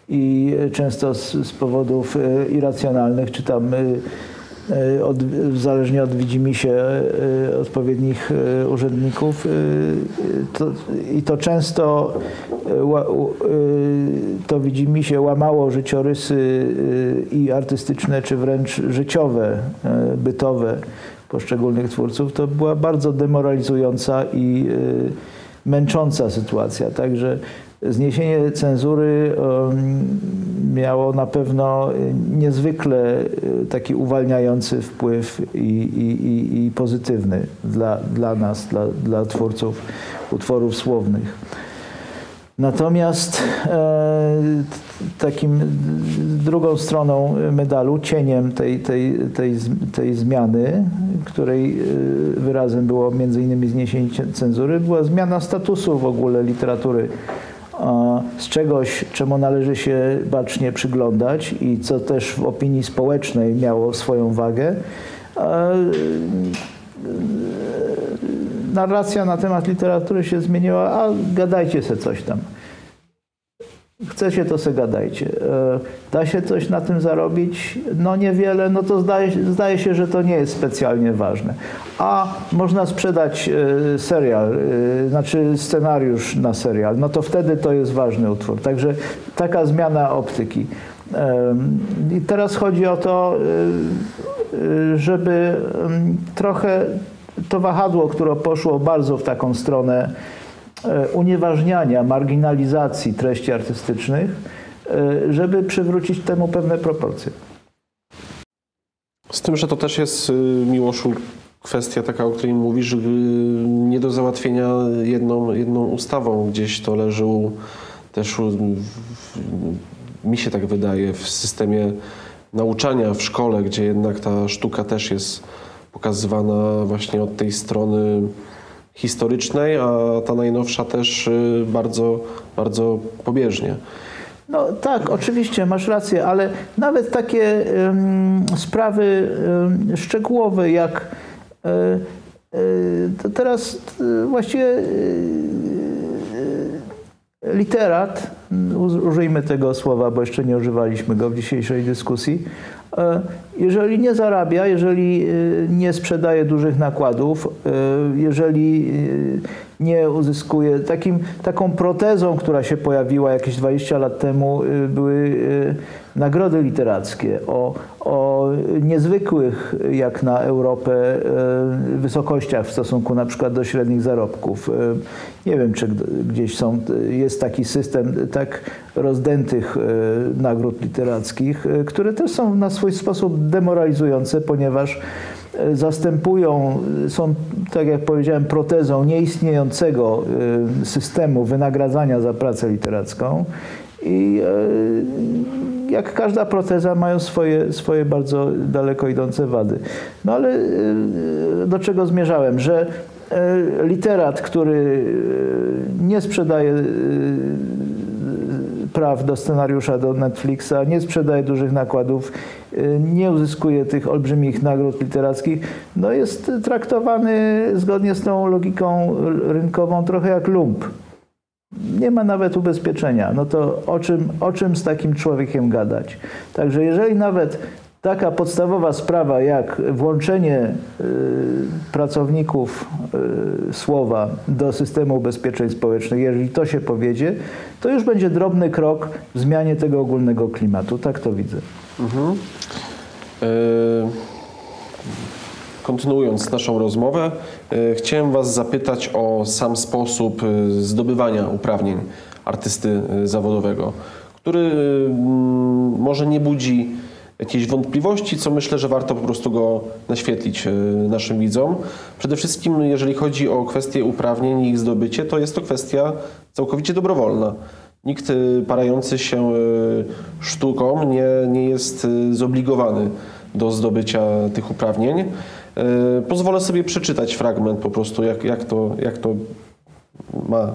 i często z, z powodów irracjonalnych, czy tam od, zależnie od widzimisię e, odpowiednich e, urzędników. e, To, I to często e, e, to widzimisię łamało życiorysy e, i artystyczne, czy wręcz życiowe, e, bytowe poszczególnych twórców. To była bardzo demoralizująca i e, męcząca sytuacja. Także zniesienie cenzury miało na pewno e, niezwykle e, taki uwalniający wpływ i, i, i, i pozytywny dla, dla nas, dla, dla twórców utworów słownych. Natomiast e, takim drugą stroną medalu, cieniem tej, tej, tej, tej zmiany, której e, wyrazem było innymi zniesienie cenzury, była zmiana statusu w ogóle literatury z czegoś, czemu należy się bacznie przyglądać i co też w opinii społecznej miało swoją wagę, e, narracja na temat literatury się zmieniła, a gadajcie se coś tam. Chcecie, to se gadajcie. E, Da się coś na tym zarobić? No niewiele, no to zdaje, zdaje się, że to nie jest specjalnie ważne. A można sprzedać e, serial, e, znaczy scenariusz na serial, no to wtedy to jest ważny utwór. Także taka zmiana optyki. I teraz chodzi o to, żeby em, trochę to wahadło, które poszło bardzo w taką stronę unieważniania, marginalizacji treści artystycznych, e, żeby przywrócić temu pewne proporcje. Z tym, że to też jest, y, Miłoszu, kwestia taka, o której mówisz, y, nie do załatwienia jedną, jedną ustawą. Gdzieś to leży też w, mi się tak wydaje, w systemie nauczania w szkole, gdzie jednak ta sztuka też jest pokazywana właśnie od tej strony historycznej, a ta najnowsza też y, bardzo, bardzo pobieżnie. No tak, oczywiście, masz rację, ale nawet takie em, sprawy em, szczegółowe jak e, to teraz e, właściwie literat, użyjmy tego słowa, bo jeszcze nie używaliśmy go w dzisiejszej dyskusji, jeżeli nie zarabia, jeżeli e, nie sprzedaje dużych nakładów, e, jeżeli e, nie uzyskuje. Takim, taką protezą, która się pojawiła jakieś 20 lat temu, były nagrody literackie o, o niezwykłych, jak na Europę, y, wysokościach w stosunku na przykład do średnich zarobków. Y, Nie wiem, czy gdzieś są, jest taki system tak rozdętych y, nagród literackich, które też są na swój sposób demoralizujące, ponieważ e, zastępują, są, tak jak powiedziałem, protezą nieistniejącego e, systemu wynagradzania za pracę literacką. I e, jak każda proteza mają swoje, swoje bardzo daleko idące wady. No ale e, do czego zmierzałem? Że e, literat, który nie sprzedaje praw do scenariusza do Netflixa, nie sprzedaje dużych nakładów, nie uzyskuje tych olbrzymich nagród literackich, no jest traktowany zgodnie z tą logiką rynkową trochę jak lump. Nie ma nawet ubezpieczenia. No to o czym, o czym z takim człowiekiem gadać? Także jeżeli nawet taka podstawowa sprawa jak włączenie y, pracowników y, słowa do systemu ubezpieczeń społecznych, jeżeli to się powiedzie, to już będzie drobny krok w zmianie tego ogólnego klimatu. Tak to widzę. E, Kontynuując naszą rozmowę, e, chciałem Was zapytać o sam sposób e, zdobywania uprawnień artysty e, zawodowego, który może nie budzi jakiejś wątpliwości, co myślę, że warto po prostu go naświetlić naszym widzom. Przede wszystkim, jeżeli chodzi o kwestię uprawnień i ich zdobycie, to jest to kwestia całkowicie dobrowolna. Nikt parający się sztuką nie, nie jest zobligowany do zdobycia tych uprawnień. E, Pozwolę sobie przeczytać fragment po prostu, jak, jak, to, jak to ma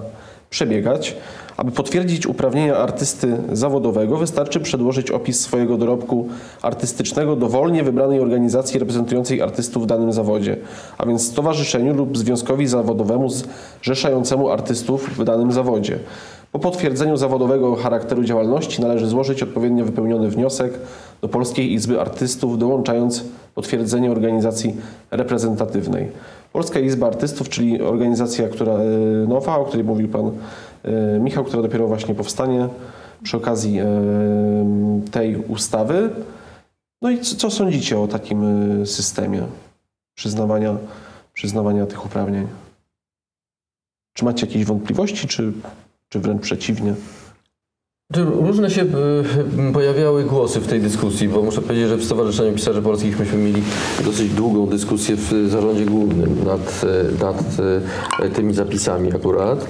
przebiegać. Aby potwierdzić uprawnienia artysty zawodowego, wystarczy przedłożyć opis swojego dorobku artystycznego dowolnie wybranej organizacji reprezentującej artystów w danym zawodzie, a więc stowarzyszeniu lub związkowi zawodowemu zrzeszającemu artystów w danym zawodzie. Po potwierdzeniu zawodowego charakteru działalności należy złożyć odpowiednio wypełniony wniosek do Polskiej Izby Artystów, dołączając potwierdzenie organizacji reprezentatywnej. Polska Izba Artystów, czyli organizacja, która e, nowa, o której mówił Pan e, Michał, która dopiero właśnie powstanie przy okazji e, tej ustawy. No i co, sądzicie o takim systemie przyznawania, przyznawania tych uprawnień? Czy macie jakieś wątpliwości, czy, czy wręcz przeciwnie? Różne się e, pojawiały głosy w tej dyskusji, bo muszę powiedzieć, że w Stowarzyszeniu Pisarzy Polskich myśmy mieli dosyć długą dyskusję w zarządzie głównym nad, e, nad e, tymi zapisami akurat.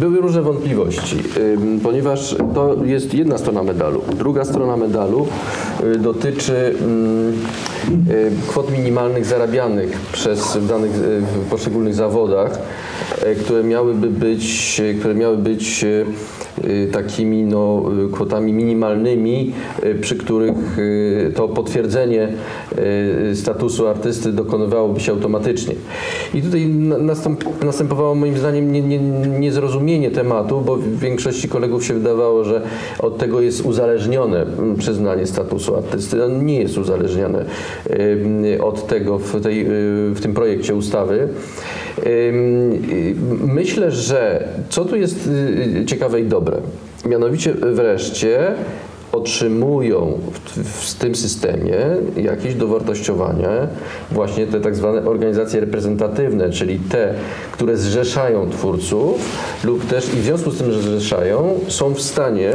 Były różne wątpliwości, ponieważ to jest jedna strona medalu. Druga strona medalu e, dotyczy mm, e, kwot minimalnych zarabianych przez w danych e, w poszczególnych zawodach, e, które miałyby być, które miały być e, takimi no, kwotami minimalnymi, przy których to potwierdzenie statusu artysty dokonywałoby się automatycznie. I tutaj następowało moim zdaniem nie, nie, niezrozumienie tematu, bo większości kolegów się wydawało, że od tego jest uzależnione przyznanie statusu artysty. On nie jest uzależnione y, od tego w, tej, y, w tym projekcie ustawy. Y, Myślę, że co tu jest y, ciekawe i dobre, mianowicie wreszcie otrzymują w, w tym systemie jakieś dowartościowanie właśnie te tak zwane organizacje reprezentatywne, czyli te, które zrzeszają twórców lub też i w związku z tym, że zrzeszają, są w stanie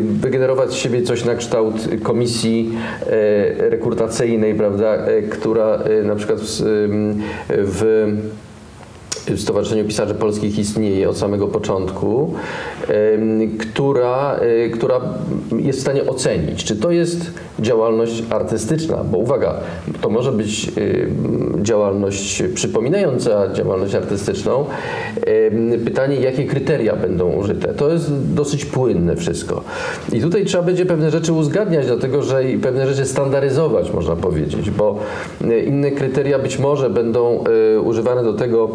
wygenerować z siebie coś na kształt komisji e, rekrutacyjnej, prawda, e, która e, na przykład w, w w Stowarzyszeniu Pisarzy Polskich istnieje od samego początku, która, e, która jest w stanie ocenić, czy to jest działalność artystyczna, bo uwaga, to może być em, działalność przypominająca działalność artystyczną. Em, Pytanie, jakie kryteria będą użyte. To jest dosyć płynne wszystko. I tutaj trzeba będzie pewne rzeczy uzgadniać, dlatego że i pewne rzeczy standaryzować, można powiedzieć, bo e, inne kryteria być może będą używane do tego,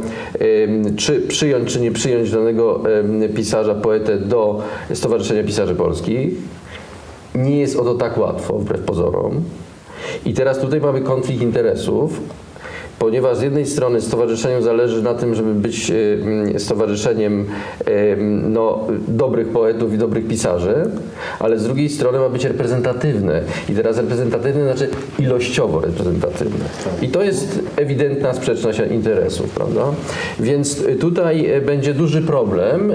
czy przyjąć, czy nie przyjąć danego pisarza, poetę do Stowarzyszenia Pisarzy Polskich. Nie jest o to tak łatwo, wbrew pozorom. I teraz tutaj mamy konflikt interesów, ponieważ z jednej strony stowarzyszeniu zależy na tym, żeby być e, mm, stowarzyszeniem e, no, dobrych poetów i dobrych pisarzy, ale z drugiej strony ma być reprezentatywne. I teraz reprezentatywne znaczy ilościowo reprezentatywne. I to jest ewidentna sprzeczność interesów, prawda? Więc tutaj e, będzie duży problem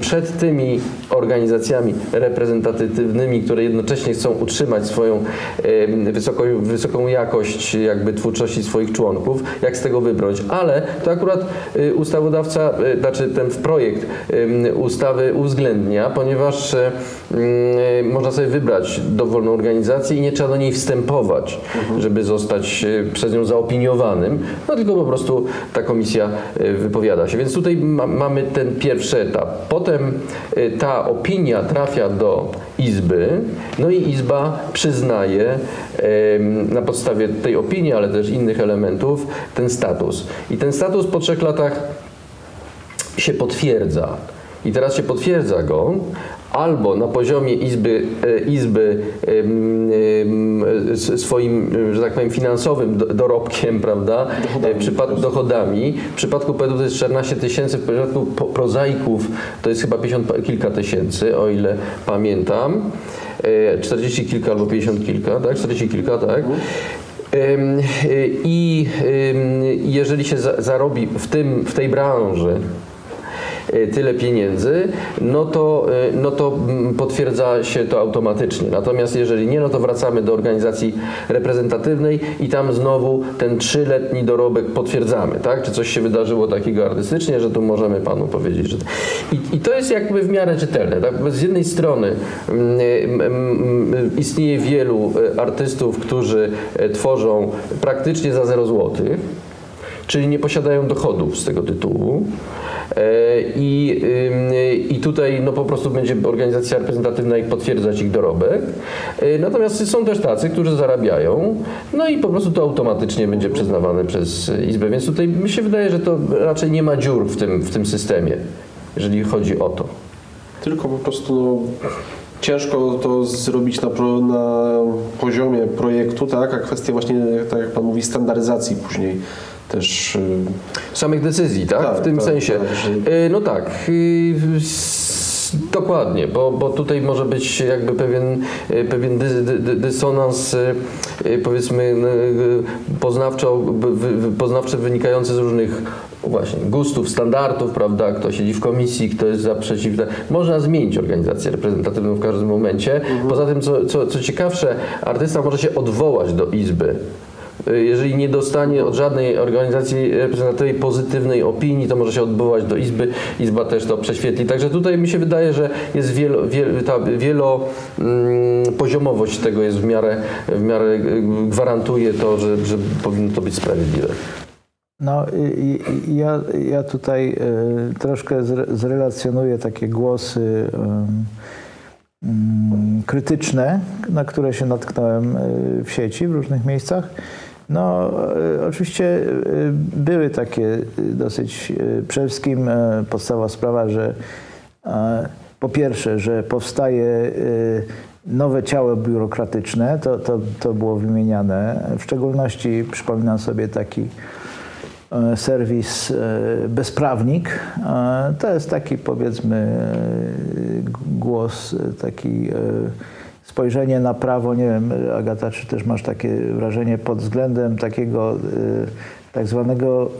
przed tymi organizacjami reprezentatywnymi, które jednocześnie chcą utrzymać swoją wysoką, wysoką jakość jakby twórczości swoich członków, jak z tego wybrnąć. Ale to akurat y, ustawodawca, y, znaczy ten projekt ustawy uwzględnia, ponieważ y, można sobie wybrać dowolną organizację i nie trzeba do niej wstępować, żeby zostać przez nią zaopiniowanym, no tylko po prostu ta komisja wypowiada się. Więc tutaj ma, mamy ten pierwszy etap. Potem ta opinia trafia do Izby, no i Izba przyznaje na podstawie tej opinii, ale też innych elementów ten status. I ten status po trzech latach się potwierdza. I teraz się potwierdza go albo na poziomie Izby, e, izby swoim, że tak powiem, finansowym do- dorobkiem, prawda, dochodami, przypad, dochodami. W przypadku poetów to jest 14 tysięcy, w przypadku prozaików to jest chyba 50 pa- kilka tysięcy, o ile pamiętam. E, 40 kilka albo 50 kilka, tak? 40 kilka, tak. Y, I jeżeli się za- zarobi w, tym, w tej branży tyle pieniędzy, no to, y, no to mm, potwierdza się to automatycznie. Natomiast jeżeli nie, no to wracamy do organizacji reprezentatywnej i tam znowu ten trzyletni dorobek potwierdzamy, tak? Czy coś się wydarzyło takiego artystycznie, że tu możemy panu powiedzieć, że... I, i to jest jakby w miarę czytelne, tak? Z jednej strony mm, mm, istnieje wielu e, artystów, którzy e, tworzą praktycznie za 0 złotych, czyli nie posiadają dochodów z tego tytułu. E, I, I tutaj no, po prostu będzie organizacja reprezentatywna ich potwierdzać ich dorobek. E, Natomiast są też tacy, którzy zarabiają, no i po prostu to automatycznie będzie przyznawane przez Izbę. Więc tutaj mi się wydaje, że to raczej nie ma dziur w tym, w tym systemie, jeżeli chodzi o to. Tylko po prostu no, ciężko to zrobić na, pro, na poziomie projektu, tak? A kwestia właśnie, tak jak Pan mówi, standaryzacji później też. y, Samych decyzji, tak? Tak, w tym tak, sensie. tak, Y, No tak. y, Dokładnie, bo, bo tutaj może być jakby pewien, pewien dy, dy, dy- dysonans, powiedzmy, poznawczo, poznawczy wynikający z różnych właśnie gustów, standardów, prawda? Kto siedzi w komisji, kto jest za przeciwne. Można zmienić organizację reprezentatywną w każdym momencie. Poza tym, co, co, co ciekawsze, artysta może się odwołać do izby. Jeżeli nie dostanie od żadnej organizacji reprezentatywnej pozytywnej opinii, to może się odbywać do Izby. Izba też to prześwietli. Także tutaj mi się wydaje, że jest wielo, wielo, ta wielopoziomowość tego jest w miarę, w miarę y, gwarantuje to, że, że powinno to być sprawiedliwe. No ja, ja tutaj y, troszkę zre, zrelacjonuję takie głosy y, y, krytyczne, na które się natknąłem y, w sieci, w różnych miejscach. No, y, oczywiście y, były takie y, dosyć przede wszystkim podstawowa sprawa, że po pierwsze, że powstaje nowe ciało biurokratyczne, to, to, to było wymieniane. W szczególności przypominam sobie taki e, serwis e, Bezprawnik. E, To jest taki powiedzmy e, głos, e, taki e, spojrzenie na prawo. Nie wiem, Agata, czy też masz takie wrażenie pod względem takiego e, tak zwanego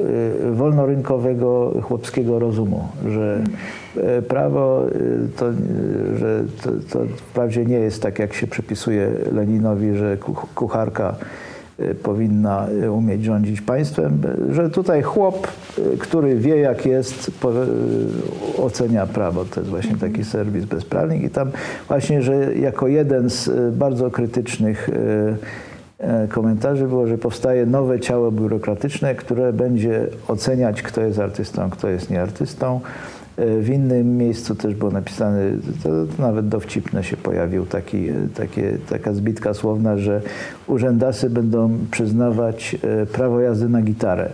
e, wolnorynkowego chłopskiego rozumu, że e, prawo to, że to, to wprawdzie nie jest tak, jak się przypisuje Leninowi, że kuch- kucharka powinna e, umieć rządzić państwem, że tutaj chłop, e, który wie jak jest, ocenia prawo. To jest właśnie taki serwis bezprawnik i tam właśnie, że jako jeden z bardzo krytycznych komentarzy było, że powstaje nowe ciało biurokratyczne, które będzie oceniać, kto jest artystą, kto jest nieartystą. E, W innym miejscu też było napisane, to, nawet dowcipne się pojawił taki, e, takie, taka zbitka słowna, że urzędasy będą przyznawać e, prawo jazdy na gitarę.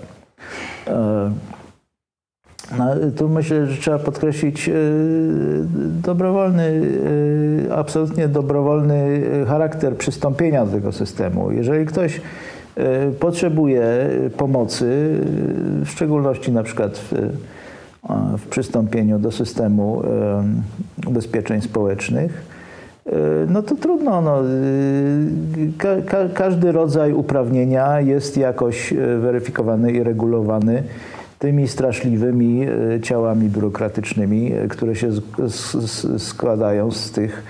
E, no, tu myślę, że trzeba podkreślić e, dobrowolny, e, absolutnie dobrowolny charakter przystąpienia do tego systemu. Jeżeli ktoś e, potrzebuje pomocy, e, w szczególności na przykład w, e, w przystąpieniu do systemu e, ubezpieczeń społecznych, e, no to trudno. No, e, ka, ka, każdy rodzaj uprawnienia jest jakoś e, weryfikowany i regulowany tymi straszliwymi e, ciałami biurokratycznymi, e, które się składają z tych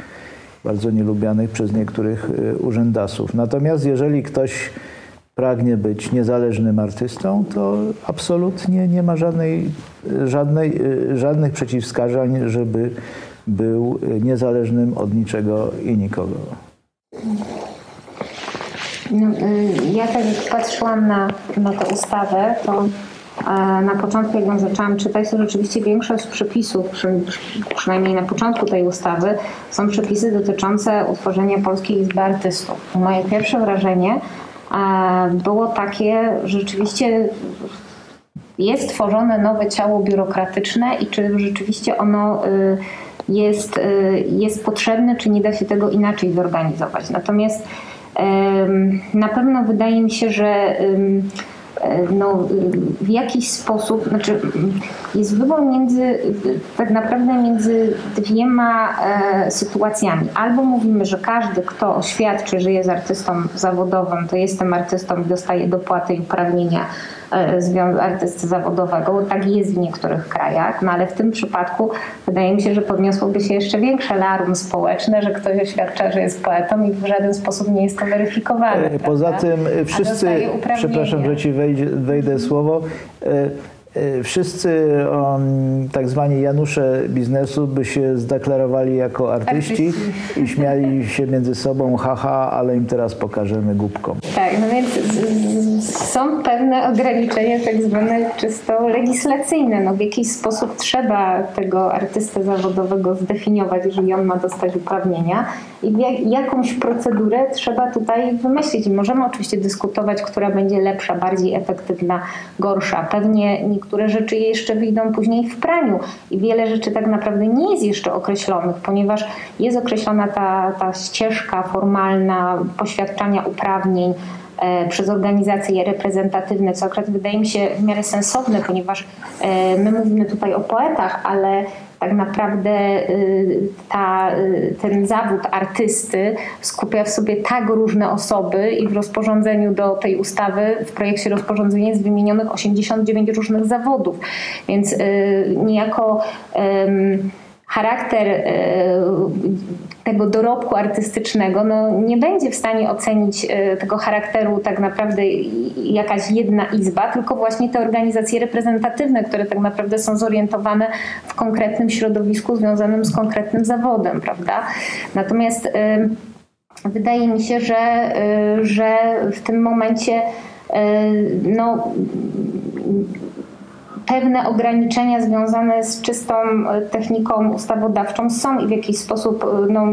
bardzo nielubianych przez niektórych e, urzędasów. Natomiast jeżeli ktoś pragnie być niezależnym artystą, to absolutnie nie ma żadnej, żadnej, e, żadnych przeciwwskazań, żeby był niezależnym od niczego i nikogo. No, y, ja tak jak patrzyłam na, na tę ustawę, to na początku, jak ją zaczęłam czytać, to rzeczywiście większość przepisów, przy, przynajmniej na początku tej ustawy, są przepisy dotyczące utworzenia Polskiej Izby Artystów. Moje pierwsze wrażenie było takie, rzeczywiście jest tworzone nowe ciało biurokratyczne i czy rzeczywiście ono y, jest, y, jest potrzebne, czy nie da się tego inaczej zorganizować. Natomiast na pewno wydaje mi się, że no, y, w jakiś sposób, znaczy jest wybór między, tak naprawdę między dwiema e, sytuacjami. Albo mówimy, że każdy, kto oświadczy, że jest artystą zawodowym, to jestem artystą i dostaje dopłaty i uprawnienia e, artysty zawodowego, tak jest w niektórych krajach, no ale w tym przypadku wydaje mi się, że podniosłoby się jeszcze większe larum społeczne, że ktoś oświadcza, że jest poetą i w żaden sposób nie jest to weryfikowane. E, Poza prawda? tym e, wszyscy, przepraszam, że ci wejdzie, wejdę słowo, e, e, wszyscy um, tak zwani Janusze biznesu by się zdeklarowali jako artyści Artyści. i śmiali się między sobą, haha, ale im teraz pokażemy głupkom. Tak, no więc z- z- są pewne ograniczenia tak zwane czysto legislacyjne. No w jakiś sposób trzeba tego artystę zawodowego zdefiniować, jeżeli on ma dostać uprawnienia i jakąś procedurę trzeba tutaj wymyślić. Możemy oczywiście dyskutować, która będzie lepsza, bardziej efektywna, gorsza. Pewnie niektóre rzeczy jeszcze wyjdą później w praniu i wiele rzeczy tak naprawdę nie jest jeszcze określonych, ponieważ jest określona ta, ta ścieżka formalna poświadczania uprawnień, przez organizacje reprezentatywne, co akurat wydaje mi się w miarę sensowne, ponieważ e, my mówimy tutaj o poetach, ale tak naprawdę y, ta, y, ten zawód artysty skupia w sobie tak różne osoby i w rozporządzeniu do tej ustawy, w projekcie rozporządzenia jest wymienionych 89 różnych zawodów, więc y, niejako charakter e, tego dorobku artystycznego no, nie będzie w stanie ocenić e, tego charakteru tak naprawdę jakaś jedna izba, tylko właśnie te organizacje reprezentatywne, które tak naprawdę są zorientowane w konkretnym środowisku związanym z konkretnym zawodem, prawda? Natomiast e, wydaje mi się, że, e, że w tym momencie no, pewne ograniczenia związane z czystą e, techniką ustawodawczą są i w jakiś sposób e, no,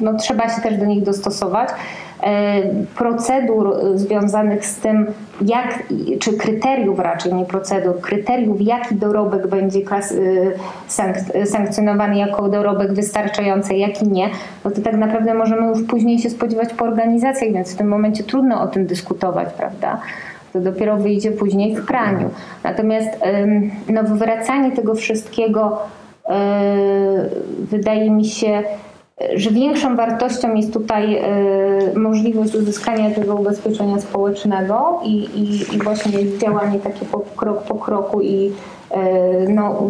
no, trzeba się też do nich dostosować. E, Procedur związanych z tym, jak, czy kryteriów raczej, nie procedur, kryteriów, jaki dorobek będzie klas, sank- sankcjonowany jako dorobek wystarczający, jaki nie, no to tak naprawdę możemy już później się spodziewać po organizacjach, więc w tym momencie trudno o tym dyskutować, prawda? To dopiero wyjdzie później w praniu. Natomiast no, wywracanie tego wszystkiego yy, wydaje mi się, że większą wartością jest tutaj yy, możliwość uzyskania tego ubezpieczenia społecznego i, i, i właśnie działanie takie po, krok po kroku i yy, no,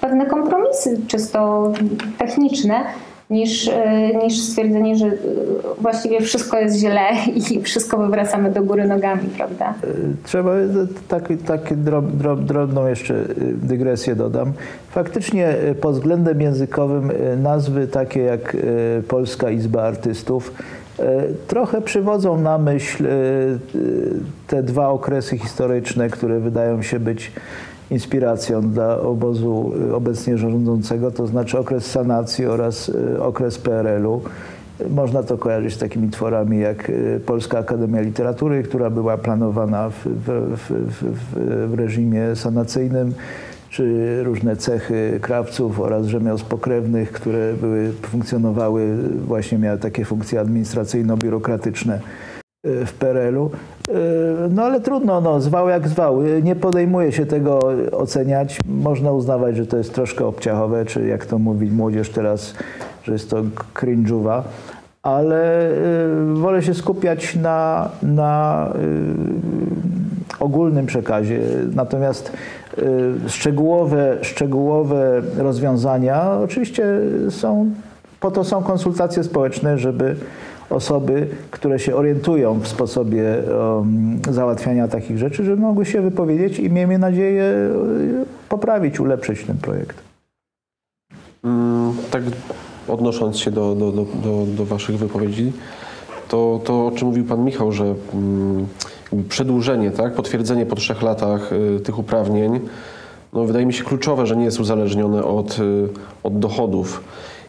pewne kompromisy czysto techniczne, niż, yy, niż stwierdzenie, że yy, właściwie wszystko jest źle [LAUGHS] i wszystko wywracamy do góry nogami, prawda? Trzeba taki, taki drob, drob, drobną jeszcze dygresję dodam. Faktycznie pod względem językowym nazwy takie jak Polska Izba Artystów trochę przywodzą na myśl te dwa okresy historyczne, które wydają się być inspiracją dla obozu y, obecnie rządzącego, to znaczy okres sanacji oraz y, okres PRL-u. Można to kojarzyć z takimi tworami jak y, Polska Akademia Literatury, która była planowana w, w, w, w, reżimie sanacyjnym, czy różne cechy krawców oraz rzemiosł pokrewnych, które były, funkcjonowały, właśnie miały takie funkcje administracyjno-biurokratyczne w PRL-u. Y, No ale trudno, no, zwał jak zwał. Y, Nie podejmuje się tego oceniać. Można uznawać, że to jest troszkę obciachowe, czy jak to mówi młodzież teraz, że jest to cringe'owa. Ale y, wolę się skupiać na, na ogólnym przekazie. Natomiast szczegółowe, szczegółowe rozwiązania oczywiście są, po to są konsultacje społeczne, żeby osoby, które się orientują w sposobie um, załatwiania takich rzeczy, żeby mogły się wypowiedzieć i miejmy nadzieję y, poprawić, ulepszyć ten projekt. Mm, Tak odnosząc się do, do, do, do, do Waszych wypowiedzi, to, to o czym mówił Pan Michał, że mm, przedłużenie, tak, potwierdzenie po trzech latach y, tych uprawnień, no, wydaje mi się kluczowe, że nie jest uzależnione od, y, od dochodów.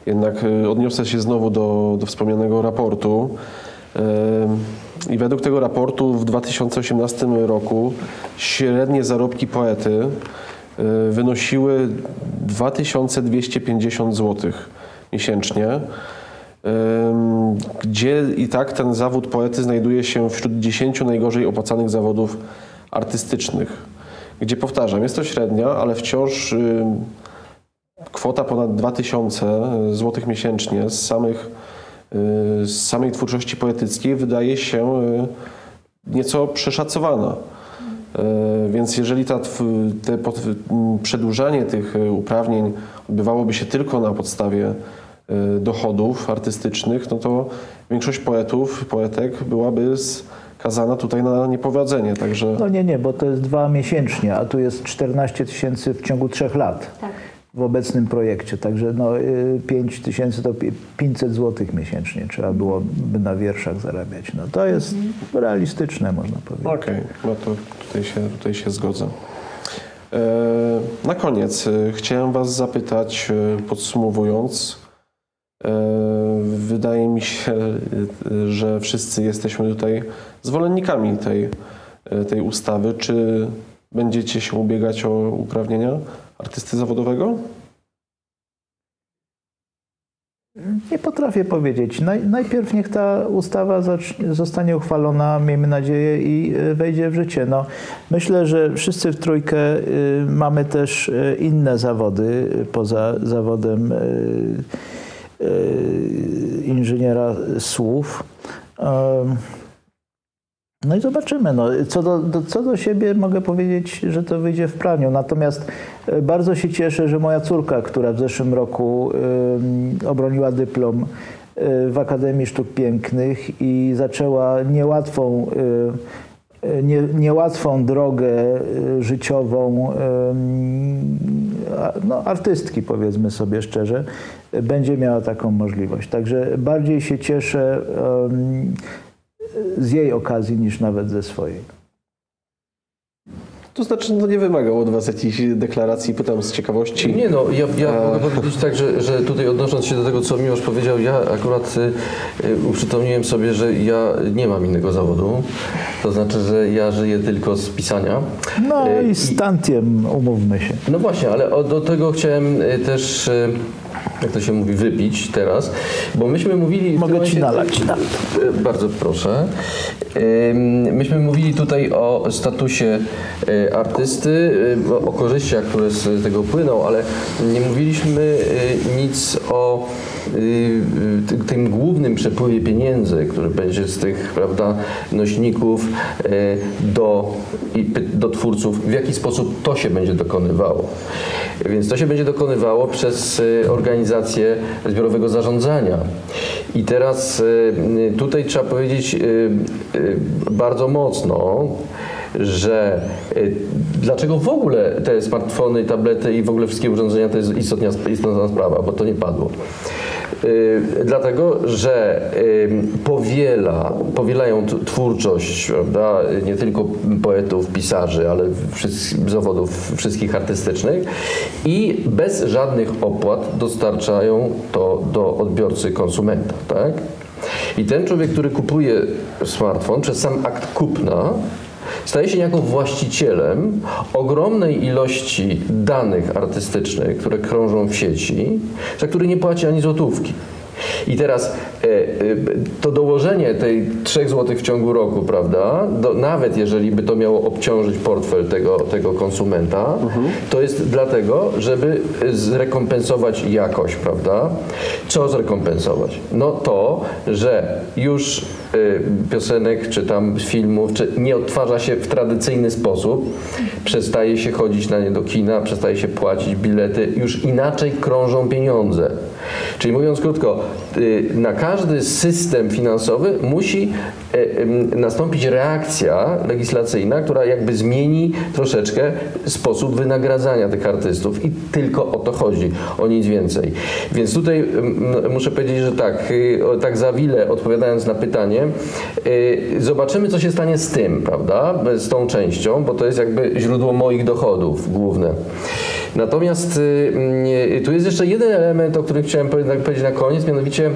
Jednak y, odniosę się znowu do, do wspomnianego raportu. Y, I według tego raportu w 2018 roku średnie zarobki poety y, wynosiły 2250 zł miesięcznie, gdzie i tak ten zawód poety znajduje się wśród 10 najgorzej opłacanych zawodów artystycznych. Gdzie powtarzam, jest to średnia, ale wciąż kwota ponad 2000 zł miesięcznie z, samych, y, z samej twórczości poetyckiej wydaje się y, nieco przeszacowana. E, Więc jeżeli ta, te pod, przedłużanie tych e, uprawnień odbywałoby się tylko na podstawie e, dochodów artystycznych, no to większość poetów, poetek byłaby skazana tutaj na niepowodzenie. Także No nie, nie, bo to jest dwa miesięcznie, a tu jest 14 tysięcy w ciągu trzech lat. Tak. W obecnym projekcie. Także no, y, 5 tysięcy to pi- 500 zł miesięcznie trzeba byłoby na wierszach zarabiać. No, to jest realistyczne, można powiedzieć. Okej, no to tutaj się, tutaj się zgodzę. E, Na koniec e, chciałem Was zapytać, e, podsumowując, wydaje mi się, że wszyscy jesteśmy tutaj zwolennikami tej, tej ustawy. Czy będziecie się ubiegać o uprawnienia artysty zawodowego? Nie potrafię powiedzieć. Naj, najpierw niech ta ustawa zostanie uchwalona, miejmy nadzieję, i y, wejdzie w życie. No, myślę, że wszyscy w trójkę y, mamy też y, inne zawody poza zawodem inżyniera słów. No i zobaczymy. No, co, do, do, co do siebie mogę powiedzieć, że to wyjdzie w praniu. Natomiast e, bardzo się cieszę, że moja córka, która w zeszłym roku em, obroniła dyplom e, w Akademii Sztuk Pięknych i zaczęła niełatwą, e, nie, niełatwą drogę życiową no, artystki, powiedzmy sobie szczerze, będzie miała taką możliwość. Także bardziej się cieszę z jej okazji niż nawet ze swojej. To znaczy, no nie wymagał od Was jakiejś deklaracji, pytam z ciekawości. Nie no, ja, ja mogę powiedzieć tak, że, że tutaj odnosząc się do tego, co Miłosz powiedział, ja akurat y, y, uprzytomniłem sobie, że ja nie mam innego zawodu. To znaczy, że ja żyję tylko z pisania. No Y, i z tantiem umówmy się. No właśnie, ale o, do tego chciałem y, też, y, jak to się mówi, wypić teraz, bo myśmy mówili... Mogę ci nalać. E, Bardzo proszę. Myśmy mówili tutaj o statusie e, artysty, e, o korzyściach, które z tego płyną, ale nie mówiliśmy nic o tym głównym przepływie pieniędzy, który będzie z tych prawda, nośników e, do, do twórców, w jaki sposób to się będzie dokonywało. Więc to się będzie dokonywało przez organizację zbiorowego zarządzania. I teraz tutaj trzeba powiedzieć bardzo mocno, że e, dlaczego w ogóle te smartfony, tablety i w ogóle wszystkie urządzenia to jest istotna, istotna sprawa, bo to nie padło. Y, Dlatego, że y, powiela, powielają twórczość, prawda, nie tylko poetów, pisarzy, ale wszystkich zawodów wszystkich artystycznych i bez żadnych opłat dostarczają to do odbiorcy konsumenta, tak? I ten człowiek, który kupuje smartfon przez sam akt kupna, staje się niejako właścicielem ogromnej ilości danych artystycznych, które krążą w sieci, za które nie płaci ani złotówki. I teraz e, e, to dołożenie tej 3 zł w ciągu roku, prawda, do, nawet jeżeli by to miało obciążyć portfel tego, tego konsumenta, to jest dlatego, żeby zrekompensować jakość, prawda? Co zrekompensować? No to, że już piosenek, czy tam filmów, czy nie odtwarza się w tradycyjny sposób, przestaje się chodzić na nie do kina, przestaje się płacić bilety, już inaczej krążą pieniądze. Czyli mówiąc krótko, y, na każdy system finansowy musi y, y, nastąpić reakcja legislacyjna, która jakby zmieni troszeczkę sposób wynagradzania tych artystów i tylko o to chodzi, o nic więcej. Więc tutaj muszę powiedzieć, że tak, y, tak za wile odpowiadając na pytanie, y, zobaczymy co się stanie z tym, prawda, z tą częścią, bo to jest jakby źródło moich dochodów główne. Natomiast y, mm, tu jest jeszcze jeden element, o którym chciałem powie- powiedzieć na koniec, mianowicie y,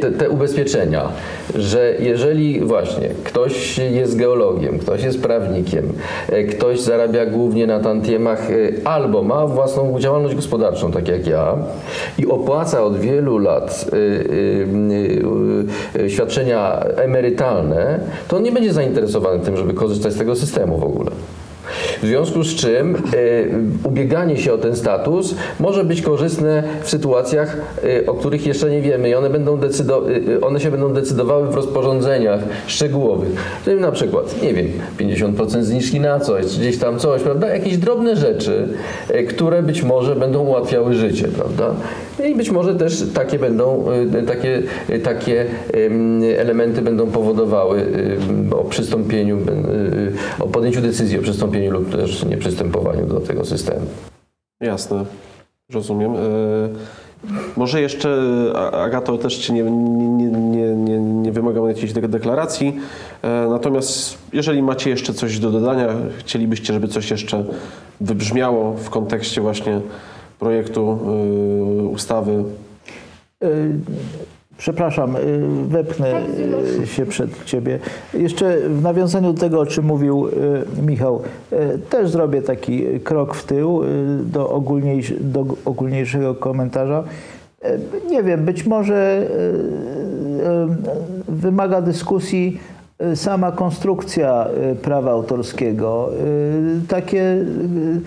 te, te ubezpieczenia, że jeżeli właśnie ktoś jest geologiem, ktoś jest prawnikiem, y, ktoś zarabia głównie na tantiemach y, albo ma własną działalność gospodarczą, tak jak ja, i opłaca od wielu lat świadczenia emerytalne, to on nie będzie zainteresowany tym, żeby korzystać z tego systemu w ogóle. W związku z czym e, ubieganie się o ten status może być korzystne w sytuacjach, e, o których jeszcze nie wiemy i one, będą e, one się będą decydowały w rozporządzeniach szczegółowych. Czyli na przykład, nie wiem, 50% zniżki na coś, gdzieś tam coś, prawda? Jakieś drobne rzeczy, które być może będą ułatwiały życie, prawda? I być może też takie będą, e, takie, e, takie em, elementy będą powodowały o przystąpieniu, e, o podjęciu decyzji o przystąpieniu lub też nieprzystępowaniu do tego systemu. Jasne, rozumiem. Może jeszcze, Agato, też Cię nie, nie, nie, nie, nie wymagam jakiejś de- deklaracji. Natomiast jeżeli macie jeszcze coś do dodania, chcielibyście, żeby coś jeszcze wybrzmiało w kontekście właśnie projektu e, ustawy. Y, Przepraszam, y, wepchnę y, się przed Ciebie. Jeszcze w nawiązaniu do tego, o czym mówił y, Michał, y, też zrobię taki krok w tył y, do, ogólniejsz, do ogólniejszego komentarza. Y, Nie wiem, być może y, y, wymaga dyskusji y, sama konstrukcja y, prawa autorskiego. Y, Takie y,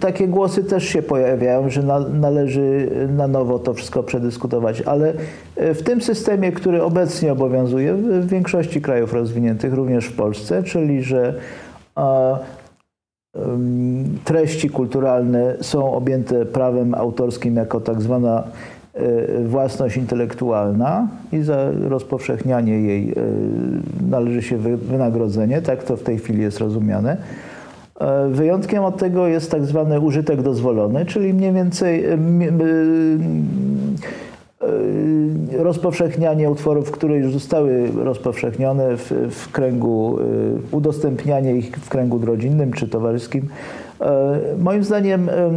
takie głosy też się pojawiają, że na, należy na nowo to wszystko przedyskutować, ale e, w tym systemie, który obecnie obowiązuje w większości krajów rozwiniętych, również w Polsce, czyli że a, treści kulturalne są objęte prawem autorskim jako tak zwana e, własność intelektualna i za rozpowszechnianie jej e, należy się wy- wynagrodzenie, tak to w tej chwili jest rozumiane. E, Wyjątkiem od tego jest tak zwany użytek dozwolony, czyli mniej więcej e, e, rozpowszechnianie utworów, które już zostały rozpowszechnione w, w kręgu, udostępnianie ich w kręgu rodzinnym czy towarzyskim. Moim zdaniem em,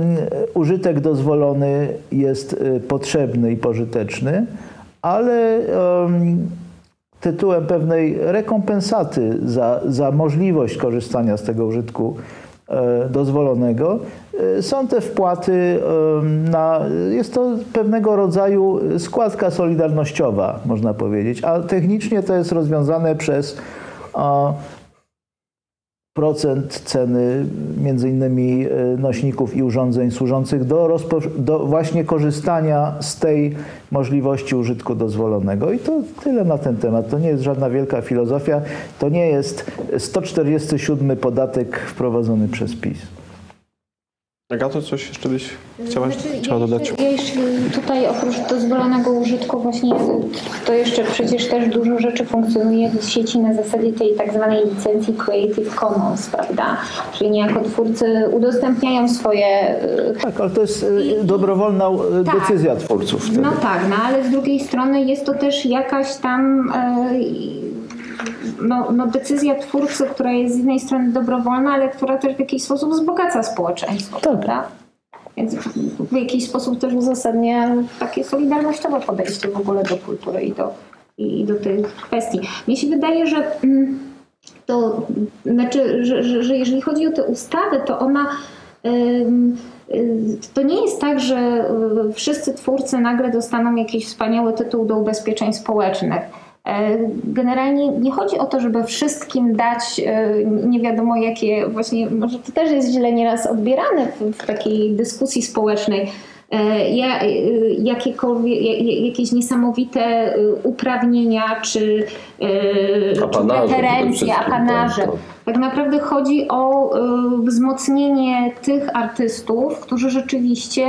użytek dozwolony jest potrzebny i pożyteczny, ale tytułem pewnej rekompensaty za, za możliwość korzystania z tego użytku e, dozwolonego. E, są te wpłaty em, na, jest to pewnego rodzaju składka solidarnościowa, można powiedzieć, a technicznie to jest rozwiązane przez procent ceny między innymi e, nośników i urządzeń służących do, do właśnie korzystania z tej możliwości użytku dozwolonego. I to tyle na ten temat. To nie jest żadna wielka filozofia. To nie jest 147 podatek wprowadzony przez PiS. Agato, coś jeszcze byś chciała, Znaczy, chciała dodać? Jeszcze tutaj oprócz dozwolonego użytku właśnie to jeszcze przecież też dużo rzeczy funkcjonuje w sieci na zasadzie tej tak zwanej licencji Creative Commons, prawda? Czyli niejako twórcy udostępniają swoje y, Tak, ale to jest e, dobrowolna e, Tak. decyzja twórców. Wtedy. No tak, no ale z drugiej strony jest to też jakaś tam e, no, no decyzja twórcy, która jest z jednej strony dobrowolna, ale która też w jakiś sposób wzbogaca społeczeństwo, prawda? Więc w jakiś sposób też uzasadnia takie solidarnościowe podejście w ogóle do kultury i do, i do tych kwestii. Mnie się wydaje, że mm, to znaczy, że, że, że jeżeli chodzi o tę ustawę, to ona ym, y, to nie jest tak, że y, wszyscy twórcy nagle dostaną jakiś wspaniały tytuł do ubezpieczeń społecznych. E, Generalnie nie chodzi o to, żeby wszystkim dać e, nie wiadomo jakie, właśnie może to też jest źle nieraz odbierane w, w takiej dyskusji społecznej, e, ja- jakieś niesamowite uprawnienia czy, czy preferencje, wszystkim, apanarze. Tak, naprawdę chodzi o y, wzmocnienie tych artystów, którzy rzeczywiście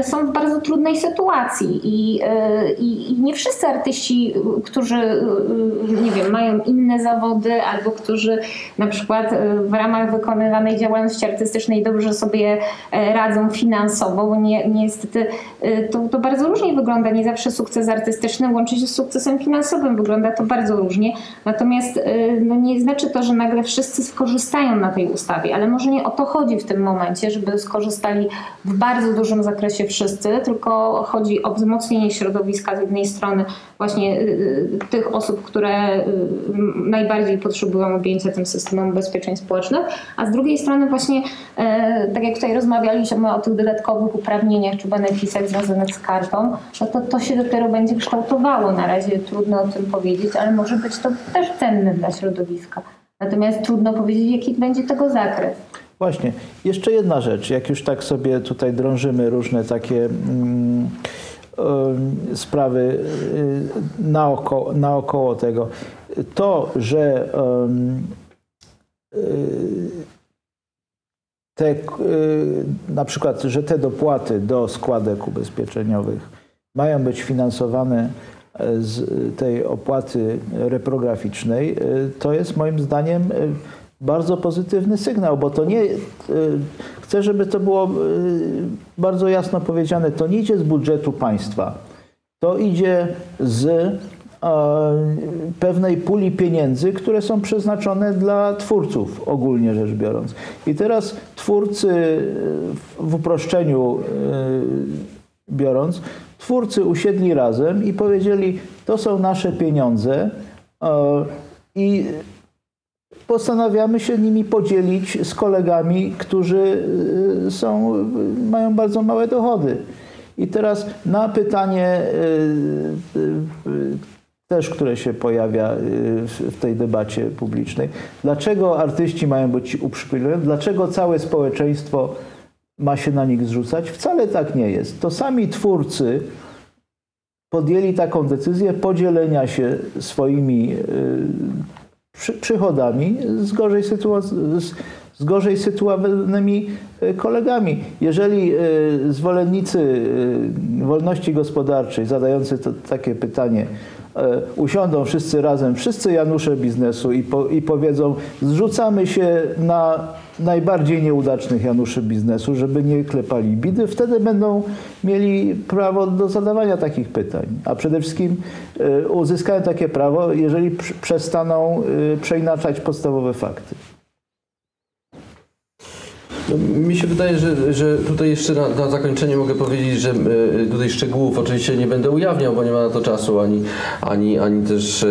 y, są w bardzo trudnej sytuacji i, y, i, i nie wszyscy artyści, y, którzy y, nie wiem, mają inne zawody albo którzy na przykład w ramach wykonywanej działalności artystycznej dobrze sobie e, radzą finansowo, bo nie, niestety to, to bardzo różnie wygląda. Nie zawsze sukces artystyczny łączy się z sukcesem finansowym. Wygląda to bardzo różnie. Natomiast no nie znaczy to, że nagle wszyscy skorzystają na tej ustawie, ale może nie o to chodzi w tym momencie, żeby skorzystali w bardzo dużym zakresie wszyscy, tylko chodzi o wzmocnienie środowiska z jednej strony właśnie y, y, tych osób, które y, najbardziej potrzebują objęcia tym systemem ubezpieczeń społecznych, a z drugiej strony właśnie, tak jak tutaj rozmawialiśmy o tych dodatkowych uprawnieniach czy beneficjach związanych z kartą, no to to się dopiero będzie kształtowało. Na razie trudno o tym powiedzieć, ale może być to też cenne dla środowiska. Natomiast trudno powiedzieć, jaki będzie tego zakres. Właśnie. Jeszcze jedna rzecz. Jak już tak sobie tutaj drążymy różne takie mm, em, sprawy y, naokoło, naokoło tego. To, że y, te, y, na przykład, że te dopłaty do składek ubezpieczeniowych mają być finansowane z tej opłaty reprograficznej, y, to jest moim zdaniem y, bardzo pozytywny sygnał, bo to nie, y, chcę, żeby to było bardzo jasno powiedziane, to nie idzie z budżetu państwa, to idzie z pewnej puli pieniędzy, które są przeznaczone dla twórców, ogólnie rzecz biorąc. I teraz twórcy, w uproszczeniu biorąc, twórcy usiedli razem i powiedzieli, to są nasze pieniądze e, i postanawiamy się nimi podzielić z kolegami, którzy y, są, mają bardzo małe dochody. I teraz na pytanie y, też, które się pojawia w tej debacie publicznej, dlaczego artyści mają być uprzykrzone, dlaczego całe społeczeństwo ma się na nich zrzucać? Wcale tak nie jest. To sami twórcy podjęli taką decyzję podzielenia się swoimi przy, przychodami z gorzej, z, gorzej sytuowanymi e, kolegami. Jeżeli e, zwolennicy e, wolności gospodarczej zadający to, takie pytanie e, usiądą wszyscy razem, wszyscy Janusze biznesu i, po, i powiedzą zrzucamy się na najbardziej nieudacznych Januszy biznesu, żeby nie klepali bidy, wtedy będą mieli prawo do zadawania takich pytań. A przede wszystkim e, uzyskają takie prawo, jeżeli pr- przestaną e, przeinaczać podstawowe fakty. Mi się wydaje, że, że tutaj jeszcze na, na zakończenie mogę powiedzieć, że e, tutaj szczegółów oczywiście nie będę ujawniał, bo nie ma na to czasu, ani, ani, ani też, e,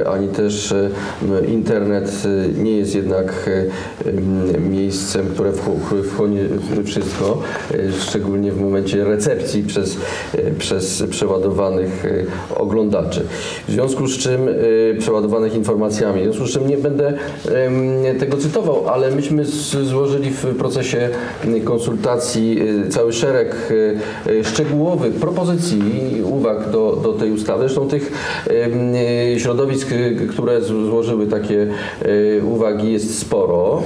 e, ani też e, internet e, nie jest jednak e, miejscem, które wchłonie wszystko, e, szczególnie w momencie recepcji przez, e, przez przeładowanych e, oglądaczy. W związku z czym e, przeładowanych informacjami, w związku z czym nie będę tego cytował, ale myśmy złożyli w procesie konsultacji e, cały szereg e, e, szczegółowych propozycji i uwag do, do tej ustawy. Zresztą tych środowisk, które złożyły takie uwagi jest sporo,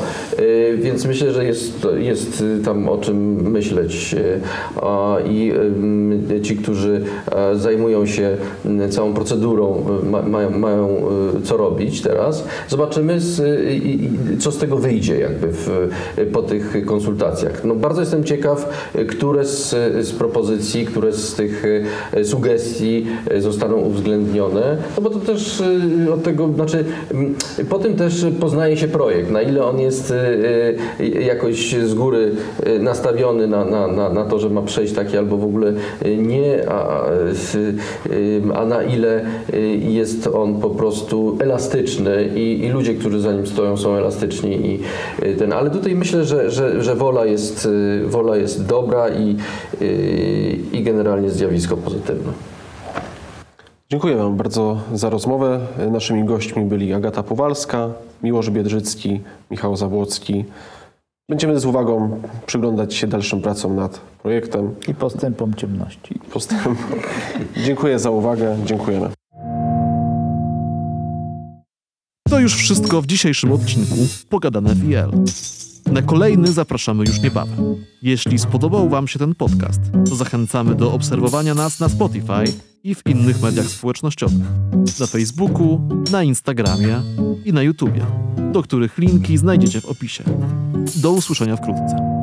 więc myślę, że jest, jest tam o czym myśleć i ci, którzy zajmują się całą procedurą, ma, mają, mają co robić teraz. Zobaczymy, z, co z tego wyjdzie jakby w, po tych konsultacjach. No, bardzo jestem ciekaw, e, które z, z propozycji, które z tych e, sugestii zostaną uwzględnione, no bo to też od tego, znaczy m, po tym też poznaje się projekt, na ile on jest jakoś z góry nastawiony na, na, na, na to, że ma przejść taki albo w ogóle nie, a, a na ile jest on po prostu elastyczny i, i ludzie, którzy za nim stoją są elastyczni i ten, ale tutaj myślę, że, że, że wola, jest, e, wola jest dobra i, e, i generalnie zjawisko pozytywne. Dziękuję Wam bardzo za rozmowę. Naszymi gośćmi byli Agata Powalska, Miłosz Biedrzycki, Michał Zabłocki. Będziemy z uwagą przyglądać się dalszym pracom nad projektem. I postępom ciemności. Postęp. Dziękuję za uwagę. Dziękujemy. To już wszystko w dzisiejszym odcinku Pogadane w IL. Na kolejny zapraszamy już niebawem. Jeśli spodobał Wam się ten podcast, to zachęcamy do obserwowania nas na Spotify i w innych mediach społecznościowych. Na Facebooku, na Instagramie i na YouTubie, do których linki znajdziecie w opisie. Do usłyszenia wkrótce.